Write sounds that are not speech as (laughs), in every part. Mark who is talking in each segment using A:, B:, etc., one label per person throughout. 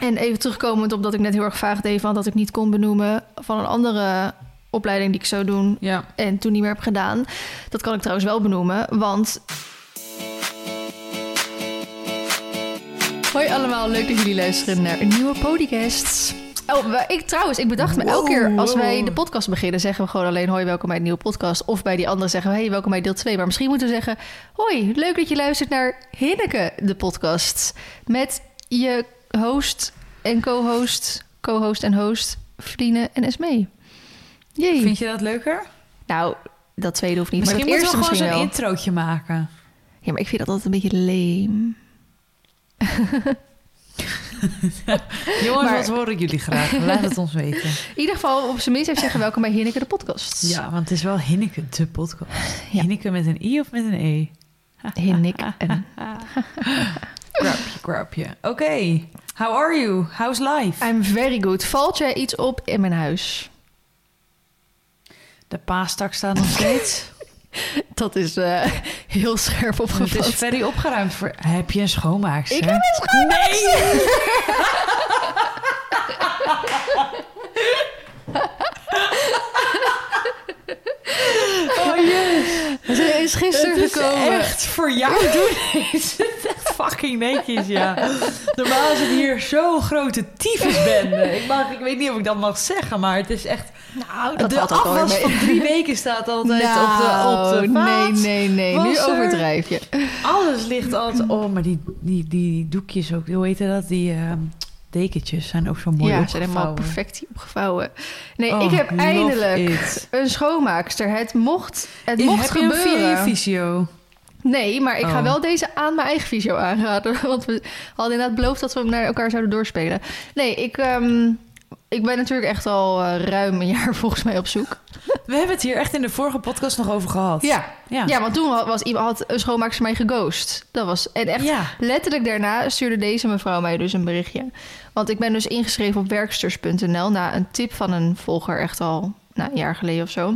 A: En even terugkomend op dat ik net heel erg vaag deed van dat ik niet kon benoemen van een andere opleiding die ik zou doen
B: Ja.
A: en toen niet meer heb gedaan. Dat kan ik trouwens wel benoemen, want. Hoi allemaal, leuk dat jullie luisteren naar een nieuwe podcast. Oh, ik trouwens, ik bedacht me elke keer als wij de podcast beginnen, zeggen we gewoon alleen hoi, welkom bij een nieuwe podcast. Of bij die andere zeggen we hey, welkom bij deel 2. Maar misschien moeten we zeggen hoi, leuk dat je luistert naar Hinneke, de podcast. Met je host en co-host, co-host en host, Vrienden en Esmee. Jee.
B: Vind je dat leuker?
A: Nou, dat tweede hoeft niet.
B: Misschien
A: maar
B: moeten we gewoon zo'n introotje maken.
A: Ja, maar ik vind dat altijd een beetje leem. (laughs)
B: Jongens,
A: Maar-
B: wat horen jullie graag? Laat het ons weten. (laughs)
A: In ieder geval op zijn minst even zeggen welkom bij Hinneke de podcast.
B: Ja, want het is wel Hinneke, de podcast.
A: Ja.
B: Hinneke met een i of met een e?
A: Hinneke en... (laughs)
B: Grapje, grapje. Oké, how are you? How's life?
A: I'm very good. Valt jij iets op in mijn huis?
B: De paastak staat nog steeds. (laughs)
A: Dat is eh, heel scherp
B: Het is
A: opgevat.
B: very opgeruimd. Voor... Heb je een schoonmaakster?
A: Ik heb een schoonmaakster. (laughs)
B: Oh (laughs) yes.
A: Ze is gisteren
B: Het is
A: gekomen.
B: echt voor jou doen (laughs) het echt fucking netjes, ja. Normaal is het hier zo'n grote tyfusbende. Ik, mag, ik weet niet of ik dat mag zeggen, maar het is echt...
A: Nou, dat
B: de afwas van drie weken staat altijd
A: nou,
B: op de, op de
A: nee, nee, nee. Nu overdrijf je.
B: Alles ligt altijd... Oh, maar die, die, die doekjes ook, hoe heet dat? Die ehm, dekentjes zijn ook zo mooi
A: ja, ze zijn helemaal perfect opgevouwen. Nee,
B: Oh,
A: ik heb eindelijk
B: it.
A: een schoonmaakster. Het mocht, het
B: Je-
A: mocht
B: heb
A: gebeuren.
B: via je fysio?
A: Nee, maar ik ga
B: Oh.
A: wel deze aan mijn eigen visio aanraden. (laughs) Want we hadden inderdaad beloofd dat we hem naar elkaar zouden doorspelen. Nee, ik, ehm, ik ben natuurlijk echt al eh, ruim een jaar (laughs) volgens mij op zoek.
B: We hebben het hier echt in de vorige podcast nog over gehad.
A: Ja,
B: Ja.
A: ja. want toen had, was iemand, had een schoonmaakster mij geghost. Dat was, en echt
B: Ja.
A: letterlijk daarna stuurde deze mevrouw mij dus een berichtje. Want ik ben dus ingeschreven op werksters.nl na een tip van een volger echt al nou, een jaar geleden of zo.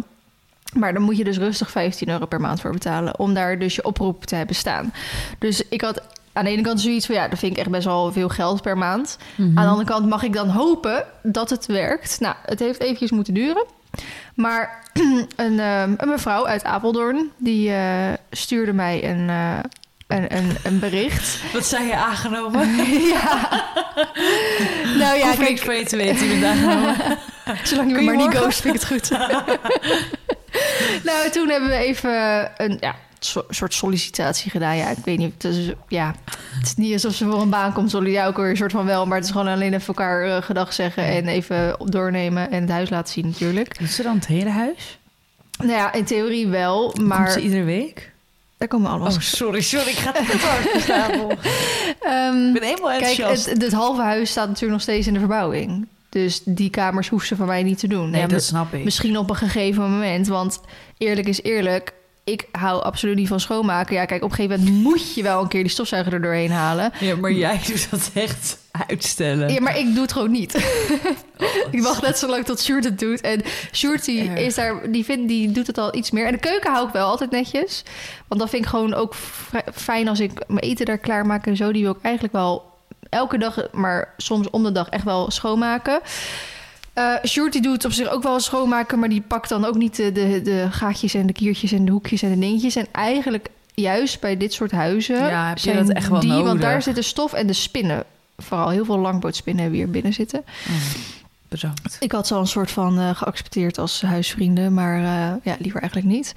A: Maar dan moet je dus rustig 15 euro per maand voor betalen om daar dus je oproep te hebben staan. Dus ik had aan de ene kant zoiets van ja, dat vind ik echt best wel veel geld per maand.
B: Mhm.
A: Aan de andere kant mag ik dan hopen dat het werkt. Nou, het heeft eventjes moeten duren. Maar (clears throat) een, ehm, een mevrouw uit Apeldoorn, die eh, stuurde mij een, eh, een, een, een bericht. (laughs)
B: Wat zijn je aangenomen? (laughs)
A: ja. (laughs) Nou
B: Ik
A: ja,
B: hoef niks
A: kijk,
B: van je te weten. Je aangenomen.
A: zolang je
B: je
A: maar niet ghost, vind ik het goed. nou, toen hebben we even een ja, so- soort sollicitatie gedaan. Ja, ik weet niet. Het is, ja, het is niet alsof ze voor een baan komt. Zullen jou ook weer een soort van wel. Maar het is gewoon alleen even elkaar eh, gedag zeggen en even op doornemen en het huis laten zien natuurlijk.
B: Doet ze dan het hele huis?
A: Nou ja, in theorie wel,
B: Komt
A: maar
B: ze iedere week?
A: daar komen allemaal.
B: Oh, sorry, sorry. Ik ga het te hard voor stapel. (laughs)
A: Ehm,
B: Ik ben helemaal
A: kijk,
B: enthousiast.
A: het, het halve huis staat natuurlijk nog steeds in de verbouwing. Dus die kamers hoeft ze van mij niet te doen.
B: nee, dat snap ik.
A: Misschien op een gegeven moment. Want eerlijk is eerlijk. Ik hou absoluut niet van schoonmaken. Ja, kijk, op een gegeven moment moet je wel een keer die stofzuiger er doorheen halen.
B: Ja, maar jij doet dat echt uitstellen.
A: Ja, maar ik doe het gewoon niet. (laughs) ik wacht net zo lang tot Sjoerd het doet. En Sjoerd die is daar, die, vindt, die doet het al iets meer. En de keuken hou ik wel altijd netjes. Want dat vind ik gewoon ook fijn als ik mijn eten daar klaarmaak en zo. Die wil ik eigenlijk wel elke dag, maar soms om de dag echt wel schoonmaken. Eh die doet op zich ook wel schoonmaken, maar die pakt dan ook niet de, de, de gaatjes en de kiertjes en de hoekjes en de dingetjes. En eigenlijk juist bij dit soort huizen
B: Ja, heb je
A: zijn
B: dat echt wel
A: die, want
B: nodig.
A: daar zitten stof en de spinnen. Vooral heel veel langbootspinnen hebben hier binnen zitten.
B: Bedankt.
A: Ik had ze al een soort van eh, geaccepteerd als huisvrienden, maar eh, ja, liever eigenlijk niet.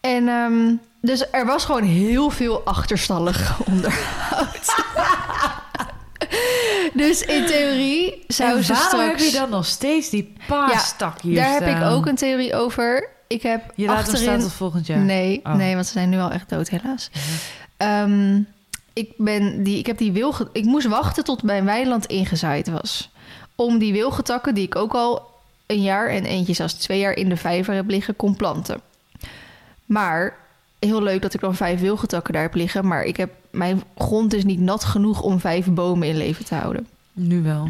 A: En ehm, dus er was gewoon heel veel achterstallig (laughs) onderhoud. (laughs) (laughs) dus in theorie zou
B: en
A: ze
B: waarom
A: straks...
B: heb je dan nog steeds die paastak hier
A: Daar heb ik ook een theorie over. Ik heb
B: Je laat
A: achterin...
B: staan tot volgend jaar.
A: Nee,
B: Oh.
A: nee, want ze zijn nu al echt dood helaas.
B: Ja.
A: Ehm, ik, ben die, ik heb die wilge... Ik moest wachten tot mijn weiland ingezaaid was. Om die wilgetakken, die ik ook al een jaar en eentje zelfs twee jaar in de vijver heb liggen, kon planten. Maar heel leuk dat ik dan vijf wilgetakken daar heb liggen. Maar ik heb, mijn grond is niet nat genoeg om vijf bomen in leven te houden.
B: Nu wel.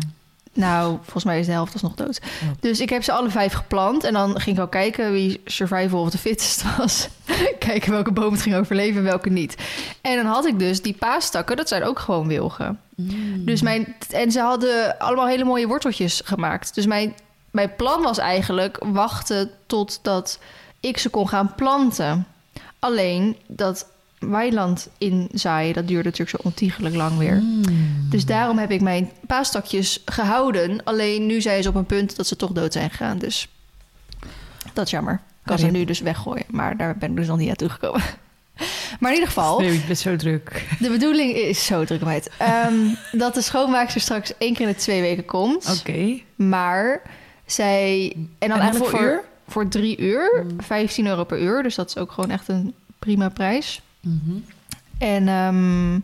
A: Nou, volgens mij is de helft alsnog dood. Dus ik heb ze alle vijf geplant. En dan ging ik ook kijken wie survival of the fittest was. (laughs) kijken welke boom het ging overleven en welke niet. En dan had ik dus die paastakken, dat zijn ook gewoon wilgen.
B: Mm.
A: Dus mijn, en ze hadden allemaal hele mooie worteltjes gemaakt. Dus mijn, mijn plan was eigenlijk wachten totdat ik ze kon gaan planten. Alleen dat weiland inzaaien, dat duurde natuurlijk zo ontiegelijk lang weer.
B: Mm.
A: Dus daarom heb ik mijn paastakjes gehouden. Alleen nu zijn ze op een punt dat ze toch dood zijn gegaan. Dus dat is jammer. Kan ze nu dus weggooien. Maar daar ben ik dus nog niet aan toegekomen. (laughs) Maar in ieder geval,
B: Nee, ik ben zo druk.
A: de bedoeling is zo druk meid. Ehm, (laughs) dat de schoonmaakster straks één keer in de twee weken komt.
B: Oké.
A: Maar zij... En dan
B: En
A: eigenlijk voor,
B: uur?
A: Voor drie uur, 15 euro per uur. Dus dat is ook gewoon echt een prima prijs.
B: Mhm.
A: En ehm,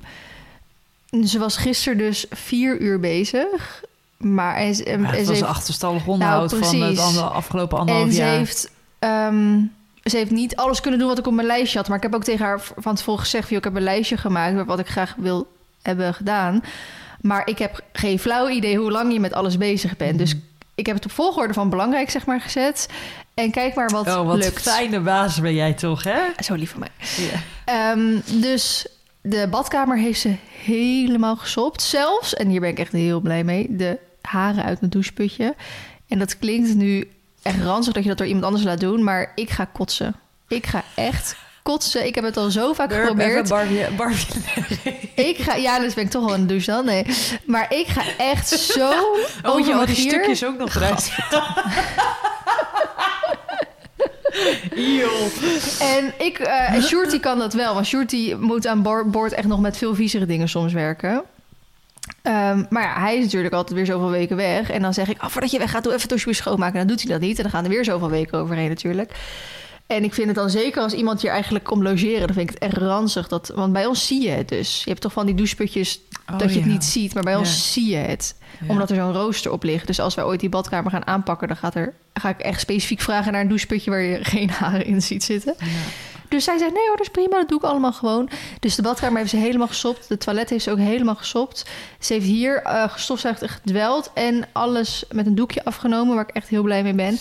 A: ze was gisteren dus vier uur bezig. Maar en, ze- en,
B: het
A: ze
B: was
A: heeft,
B: achterstallig onderhoud
A: Nou,
B: van het ander- afgelopen anderhalf
A: en ze
B: jaar.
A: heeft, ehm, ze heeft niet alles kunnen doen wat ik op mijn lijstje had. Maar ik heb ook tegen haar van tevoren gezegd... Joh, ik heb een lijstje gemaakt met wat ik graag wil hebben gedaan. Maar ik heb geen flauw idee hoe lang je met alles bezig bent. Dus
B: Mhm.
A: ik heb het op volgorde van belangrijk zeg maar gezet. En kijk maar wat,
B: oh, wat
A: lukt.
B: fijne baas ben jij toch, hè?
A: Zo lief van mij. Ehm, dus de badkamer heeft ze helemaal gesopt. Zelfs, en hier ben ik echt heel blij mee, de haren uit mijn doucheputje. En dat klinkt nu echt ranzig dat je dat door iemand anders laat doen, maar ik ga kotsen. Ik ga echt kotsen. Ik heb het al zo vaak
B: even
A: geprobeerd.
B: Barbie, Barbie.
A: Ik ga, ja, dus ben ik toch wel in de douche dan. Nee, maar ik ga echt (laughs) zo
B: Oh, je had die stukjes ook nog eruit.
A: En ik, eh en Shorty kan dat wel, want Shorty moet aan boord echt nog met veel viezere dingen soms werken. Ehm, maar ja, hij is natuurlijk altijd weer zoveel weken weg. En dan zeg ik, oh, voordat je weggaat, doe even weer schoonmaken. En dan doet hij dat niet. En dan gaan er weer zoveel weken overheen natuurlijk. En ik vind het dan zeker als iemand hier eigenlijk komt logeren... dan vind ik het echt ranzig. Dat, want bij ons zie je het dus. Je hebt toch van die doucheputjes
B: Oh,
A: dat je het
B: ja.
A: niet ziet. Maar bij ons
B: Ja.
A: zie je het. Omdat er zo'n rooster op ligt. Dus als wij ooit die badkamer gaan aanpakken... dan gaat er, ga ik echt specifiek vragen naar een doucheputje... waar je geen haren in ziet zitten. Dus zij zei, nee hoor, dat is prima, dat doe ik allemaal gewoon. Dus de badkamer heeft ze helemaal gesopt. De toilet heeft ze ook helemaal gesopt. Ze heeft hier eh gestofzuigd en gedweld. En alles met een doekje afgenomen, waar ik echt heel blij mee ben.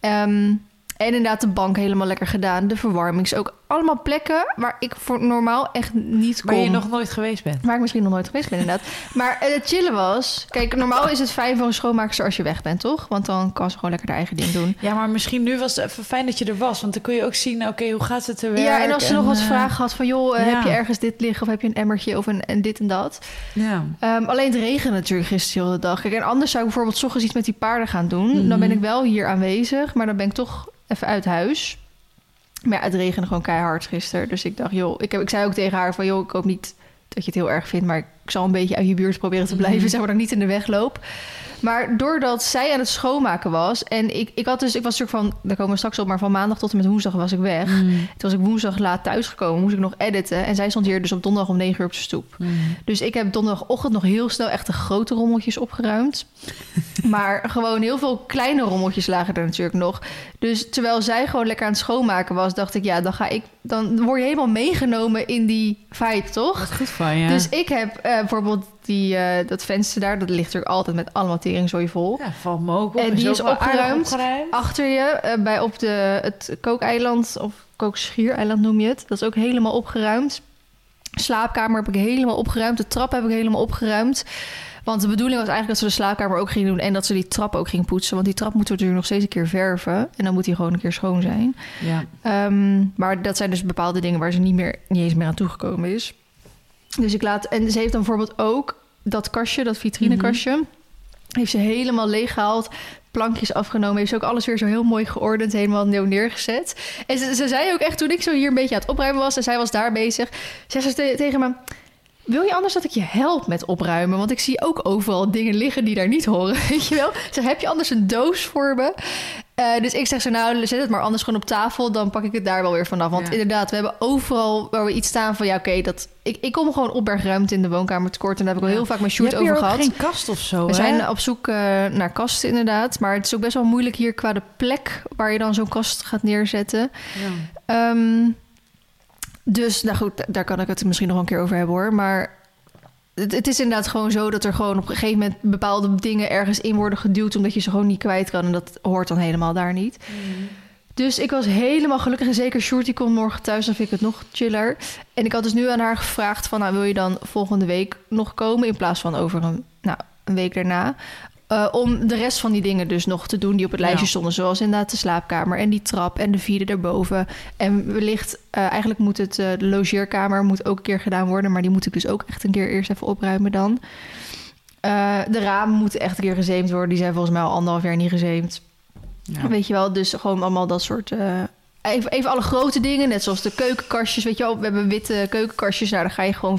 A: Ehm, en inderdaad de bank helemaal lekker gedaan. De verwarmings ook. Allemaal plekken waar ik voor normaal echt niet
B: Waar
A: kom.
B: je nog nooit geweest bent.
A: Waar ik misschien nog nooit geweest ben, inderdaad. (laughs) Maar eh, het chillen was... Kijk, normaal is het fijn voor een schoonmaakster als je weg bent, toch? Want dan kan ze gewoon lekker haar eigen ding doen.
B: Ja, maar misschien nu was het even fijn dat je er was. Want dan kun je ook zien, oké, hoe gaat het te werk?
A: Ja, en als ze nog wat
B: eh,
A: vragen had van... joh, eh,
B: ja.
A: heb je ergens dit liggen of heb je een emmertje of een, en dit en dat?
B: Ja.
A: Ehm, alleen het regende natuurlijk gisteren de hele dag. Kijk, en anders zou ik bijvoorbeeld 's ochtends iets met die paarden gaan doen.
B: Mhm.
A: Dan ben ik wel hier aanwezig, maar dan ben ik toch even uit huis. Maar het regende gewoon keihard gisteren. Dus ik dacht, joh, ik, heb, ik zei ook tegen haar van... joh, ik hoop niet dat je het heel erg vindt... maar ik zal een beetje uit je buurt proberen te blijven...
B: Mhm.
A: zeg maar dat ik niet in de weg loop. Maar doordat zij aan het schoonmaken was... en ik, ik had dus, ik was natuurlijk van... daar komen we straks op, maar van maandag tot en met woensdag was ik weg.
B: Mm.
A: Toen was ik woensdag laat thuisgekomen, moest ik nog editen. En zij stond hier dus op donderdag om 9 uur op de stoep.
B: Mm.
A: Dus ik heb donderdagochtend nog heel snel echt de grote rommeltjes opgeruimd. (laughs) maar gewoon heel veel kleine rommeltjes lagen er natuurlijk nog. Dus terwijl zij gewoon lekker aan het schoonmaken was, dacht ik, ja, dan ga ik. Dan word je helemaal meegenomen in die vibe, toch?
B: Wat goed van je.
A: Dus ik heb eh, bijvoorbeeld die, eh, dat venster daar, dat ligt natuurlijk altijd met allemaal teringzooi vol.
B: Ja, ook op.
A: En die is opgeruimd. Achter je, eh, bij op de, het kookeiland, of kookschiereiland noem je het. Dat is ook helemaal opgeruimd. Slaapkamer heb ik helemaal opgeruimd. De trap heb ik helemaal opgeruimd. Want de bedoeling was eigenlijk dat ze de slaapkamer ook gingen doen... en dat ze die trap ook gingen poetsen. Want die trap moeten we natuurlijk nog steeds een keer verven. En dan moet die gewoon een keer schoon zijn.
B: Ja.
A: Ehm, maar dat zijn dus bepaalde dingen waar ze niet, meer, niet eens meer aan toegekomen is. Dus ik laat... En ze heeft dan bijvoorbeeld ook dat kastje, dat vitrinekastje... heeft ze helemaal leeggehaald, plankjes afgenomen... heeft ze ook alles weer zo heel mooi geordend, helemaal nieuw neergezet. En ze, ze zei ook echt, toen ik zo hier een beetje aan het opruimen was... en zij was daar bezig, zei ze te- tegen me... Wil je anders dat ik je help met opruimen? Want ik zie ook overal dingen liggen die daar niet horen, (laughs) weet je wel? Ze heb je anders een doos voor me? Eh, dus ik zeg zo, nou, zet het maar anders gewoon op tafel. Dan pak ik het daar wel weer vanaf. Want
B: Ja.
A: inderdaad, we hebben overal waar we iets staan van... ja, oké, dat ik, ik kom gewoon opbergruimte in de woonkamer tekort. En daar heb ik al
B: Ja.
A: heel vaak mijn shoot over
B: ook
A: gehad.
B: geen kast of zo,
A: We
B: hè?
A: zijn op zoek eh, naar kasten inderdaad. Maar het is ook best wel moeilijk hier qua de plek... waar je dan zo'n kast gaat neerzetten.
B: Ja.
A: Ehm, dus, nou goed, da- daar kan ik het misschien nog een keer over hebben hoor. Maar het, het is inderdaad gewoon zo dat er gewoon op een gegeven moment bepaalde dingen ergens in worden geduwd omdat je ze gewoon niet kwijt kan. En dat hoort dan helemaal daar niet. Dus ik was helemaal gelukkig. En zeker Shorty komt morgen thuis, dan vind ik het nog chiller. En ik had dus nu aan haar gevraagd van... Nou, wil je dan volgende week nog komen... in plaats van over een, nou, een week daarna... Uh, om de rest van die dingen dus nog te doen die op het lijstje
B: Ja.
A: stonden. Zoals inderdaad de slaapkamer en die trap en de vierde daarboven. En wellicht, uh, eigenlijk moet het, uh, de logeerkamer moet ook een keer gedaan worden. Maar die moet ik dus ook echt een keer eerst even opruimen dan. De ramen moeten echt een keer gezeemd worden. Die zijn volgens mij al anderhalf jaar niet gezeemd.
B: Ja.
A: Weet je wel, dus gewoon allemaal dat soort... Even, even alle grote dingen, net zoals de keukenkastjes. Weet je wel, we hebben witte keukenkastjes. Nou, daar ga je gewoon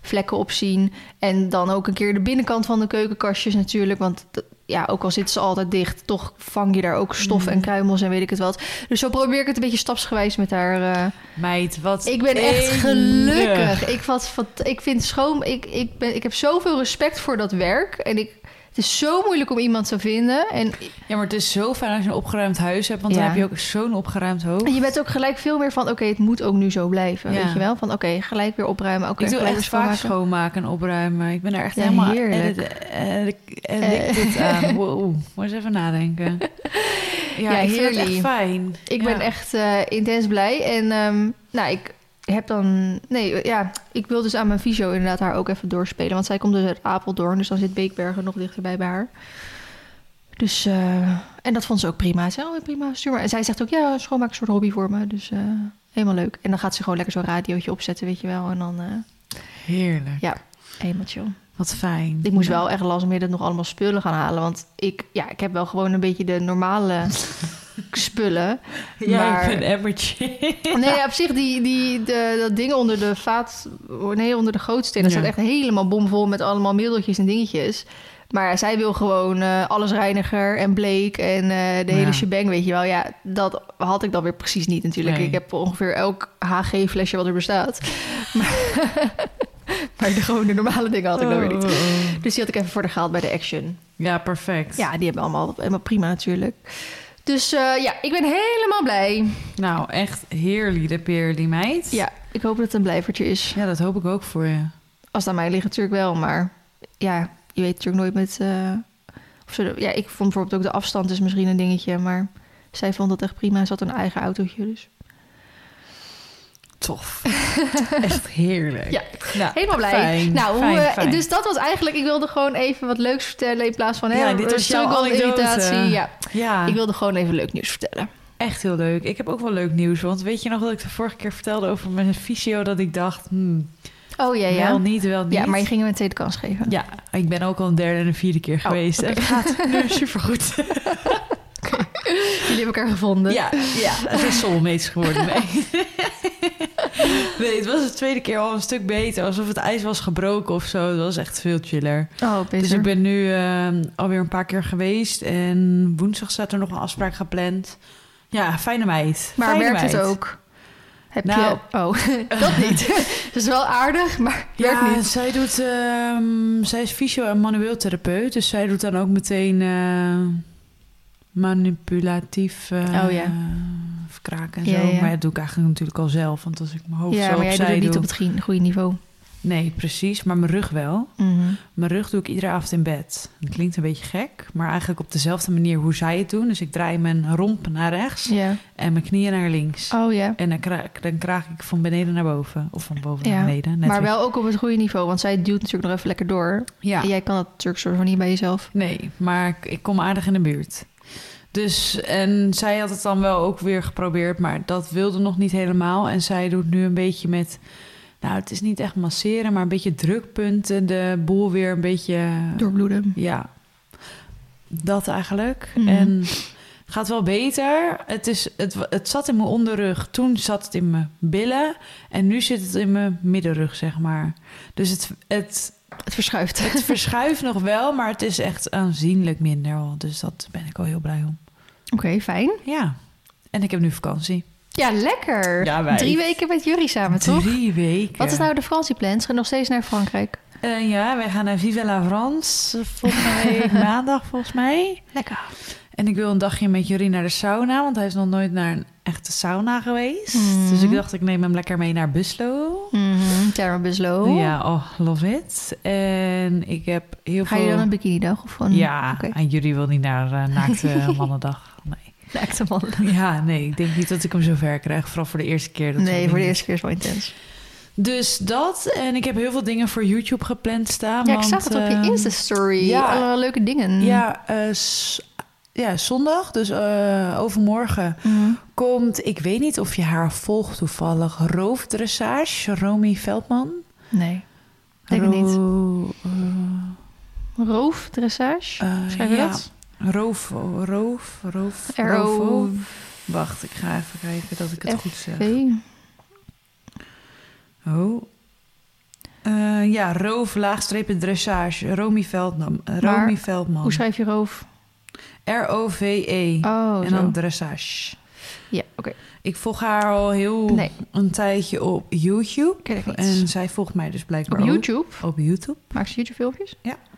A: vingervlekken op zien. En dan ook een keer de binnenkant van de keukenkastjes natuurlijk. Want ja, ook al zitten ze altijd dicht... toch vang je daar ook stof en kruimels en weet ik het wat. Dus zo probeer ik het een beetje stapsgewijs met haar... Uh,
B: Meid, wat
A: ik ben echt gelukkig. Ik, wat, wat, ik vind schoon... Ik, ik, ben, ik heb zoveel respect voor dat werk. En ik... Het is zo moeilijk om iemand te vinden. En
B: Ja, maar het is zo fijn als je een opgeruimd huis hebt, want
A: Ja.
B: dan heb je ook zo'n opgeruimd hoofd.
A: En je bent ook gelijk veel meer van, oké, het moet ook nu zo blijven.
B: Ja.
A: Weet je wel? Van, oké, gelijk weer opruimen. Oké,
B: ik doe echt vaak
A: schoonmaken.
B: en opruimen. Ik ben er echt
A: Ja,
B: helemaal
A: heerlijk.
B: en ik dit aan. (laughs) Wow, moet eens even nadenken. (laughs) Ja,
A: Ja,
B: ik vind het echt
A: heerlijk.
B: fijn.
A: Ik ben echt eh, intens blij. En ehm, nou, ik heb dan... Nee, ja, ik wil dus aan mijn visio inderdaad haar ook even doorspelen. Want zij komt dus uit Apeldoorn. Dus dan zit Beekbergen nog dichterbij bij haar. Dus, eh, en dat vond ze ook prima. Ze zei, oh, prima, stuur maar. En zij zegt ook, ja, schoonmaken is een soort hobby voor me. Dus eh, helemaal leuk. En dan gaat ze gewoon lekker zo'n radiootje opzetten, weet je wel. En dan, eh,
B: Heerlijk.
A: ja, helemaal chill.
B: Wat fijn.
A: Ik moest
B: Ja.
A: wel echt last midden nog allemaal spullen gaan halen. Want ik, ja, ik heb wel gewoon een beetje de normale (laughs) spullen.
B: Ja,
A: maar-
B: ik ben een emmertje. (laughs)
A: Nee, ja, op zich, die, die, de, dat ding onder de vaat... Nee, onder de gootsteen... dat
B: Ja.
A: staat echt helemaal bomvol met allemaal middeltjes en dingetjes. Maar zij wil gewoon eh, alles reiniger en bleek en eh, de hele
B: Ja.
A: shebang, weet je wel. Ja, dat had ik dan weer precies niet natuurlijk.
B: Nee.
A: Ik heb ongeveer elk HG-flesje wat er bestaat. (laughs) Maar, maar de, gewoon de normale dingen had ik dan weer niet.
B: Oh, oh, oh.
A: Dus die had ik even voor de gehaald bij de Action.
B: Ja, perfect.
A: Ja, die hebben allemaal helemaal prima natuurlijk. Dus eh, ja, ik ben helemaal blij.
B: Nou, echt heerlijk, de peer, die meid.
A: Ja, ik hoop dat het een blijvertje is.
B: Ja, dat hoop ik ook voor je.
A: Als het aan mij ligt natuurlijk wel, maar ja, je weet natuurlijk nooit met... eh, of ja, ik vond bijvoorbeeld ook de afstand is misschien een dingetje, maar zij vond dat echt prima. Ze had een eigen autootje, dus
B: Tof. (laughs) echt heerlijk.
A: Ja,
B: Nou,
A: helemaal blij.
B: Fijn,
A: nou, hoe,
B: fijn,
A: eh,
B: fijn.
A: dus dat was eigenlijk... Ik wilde gewoon even wat leuks vertellen in plaats van...
B: Ja,
A: hè,
B: dit was jouw
A: irritatie. Ja,
B: Ja,
A: ik wilde gewoon even leuk nieuws vertellen.
B: echt heel leuk. Ik heb ook wel leuk nieuws. Want weet je nog wat ik de vorige keer vertelde over mijn fysio? Dat ik dacht, hmm,
A: Oh ja, ja.
B: wel niet, wel niet.
A: Ja, maar je ging hem een tweede kans geven.
B: Ja, ik ben ook al een derde en een vierde keer geweest.
A: oké.
B: Het gaat nu supergoed. (laughs) (laughs)
A: Jullie hebben elkaar gevonden.
B: Ja, ja, (laughs) het is soulmates geworden. Nee. (laughs) nee, het was de tweede keer al een stuk beter. Alsof het ijs was gebroken of zo. Het was echt veel chiller.
A: Oh, beter.
B: Dus ik ben nu eh, alweer een paar keer geweest. En woensdag staat er nog een afspraak gepland. Ja, fijne meid.
A: Maar
B: Fijne
A: werkt het ook? Heb
B: Nou.
A: je... Oh, dat niet. dat is wel aardig, maar werkt
B: Ja,
A: niet.
B: zij doet... ehm, zij is fysio- en manueel therapeut. Dus zij doet dan ook meteen eh, manipulatief eh
A: Oh, ja.
B: verkraken en
A: Ja,
B: zo.
A: ja.
B: Maar dat doe ik eigenlijk natuurlijk al zelf. Want als ik mijn hoofd
A: Ja,
B: zo
A: maar jij doet het niet
B: doe...
A: op het goede- niveau.
B: Nee, precies. Maar mijn rug wel.
A: Mhm.
B: Mijn rug doe ik iedere avond in bed. Dat klinkt een beetje gek. Maar eigenlijk op dezelfde manier hoe zij het doen. Dus ik draai mijn romp naar rechts. En mijn knieën naar links.
A: Oh ja.
B: En dan, kra- dan kraag ik van beneden naar boven. Of van boven naar beneden. Net
A: maar
B: weer.
A: wel ook op het goede niveau, want zij duwt natuurlijk nog even lekker door.
B: Ja.
A: En jij kan dat natuurlijk soort van niet bij jezelf.
B: Nee, maar ik kom aardig in de buurt. Dus, en zij had het dan wel ook weer geprobeerd, maar dat wilde nog niet helemaal. En zij doet nu een beetje met, nou, het is niet echt masseren, maar een beetje drukpunten. De boel weer een beetje,
A: Doorbloeden.
B: ja, dat eigenlijk.
A: Mhm.
B: En het gaat wel beter. Het, is, het, het zat in mijn onderrug, toen zat het in mijn billen. En nu zit het in mijn middenrug, zeg maar. Dus het, het,
A: Het verschuift. (laughs)
B: het verschuift nog wel, maar het is echt aanzienlijk minder al. Dus dat ben ik al heel blij om.
A: Oké, fijn.
B: Ja. En ik heb nu vakantie.
A: Ja, lekker.
B: Ja, wij-
A: Drie weken met jullie samen, toch?
B: Drie weken.
A: Wat is nou de vakantieplan? Gaan nog steeds naar Frankrijk?
B: Eh, ja, wij gaan naar Vive la France volgende week (laughs) maandag volgens mij.
A: Lekker.
B: En ik wil een dagje met jullie naar de sauna, want hij is nog nooit naar een echte sauna geweest.
A: Mhm.
B: Dus ik dacht, ik neem hem lekker mee naar Buslo.
A: Mhm, Tara Buslow.
B: Ja, oh, love it. En ik heb heel
A: Ga
B: veel...
A: je dan een bikini dag of een...
B: Ja, en jullie wil niet naar eh, naakte (laughs) mannendag. Nee.
A: Naakte man.
B: Ja, nee, ik denk niet dat ik hem zo ver krijg. Vooral voor de eerste keer. Dat
A: Nee, voor de eerste keer is wel intens.
B: Dus dat. En ik heb heel veel dingen voor YouTube gepland staan.
A: Ja, ik
B: want,
A: zag het op je
B: ehm,
A: Insta-story.
B: ja.
A: Alle leuke dingen.
B: Ja, s- ja, zondag, dus eh, overmorgen,
A: Mhm.
B: komt... Ik weet niet of je haar volgt toevallig. Roofdressage, Romy Veldman.
A: Nee, denk het niet.
B: Ro- eh,
A: Roofdressage?
B: eh,
A: Schrijf je
B: ja.
A: dat?
B: Roof, roof, roof,
A: R-O-
B: roofo. Wacht, ik ga even kijken dat ik het goed zeg. Oh. Ja, roof, laagstrepen dressage. Romy Veldman. Romy Veldman.
A: Hoe schrijf je roof?
B: R-O-V-E.
A: Oh,
B: en
A: zo.
B: dan dressage.
A: Ja, oké.
B: Ik volg haar al heel
A: Nee.
B: een tijdje op YouTube.
A: Ken ik niet.
B: En zij volgt mij dus blijkbaar
A: Op
B: ook.
A: YouTube?
B: Op YouTube.
A: Maak ze YouTube-filmpjes?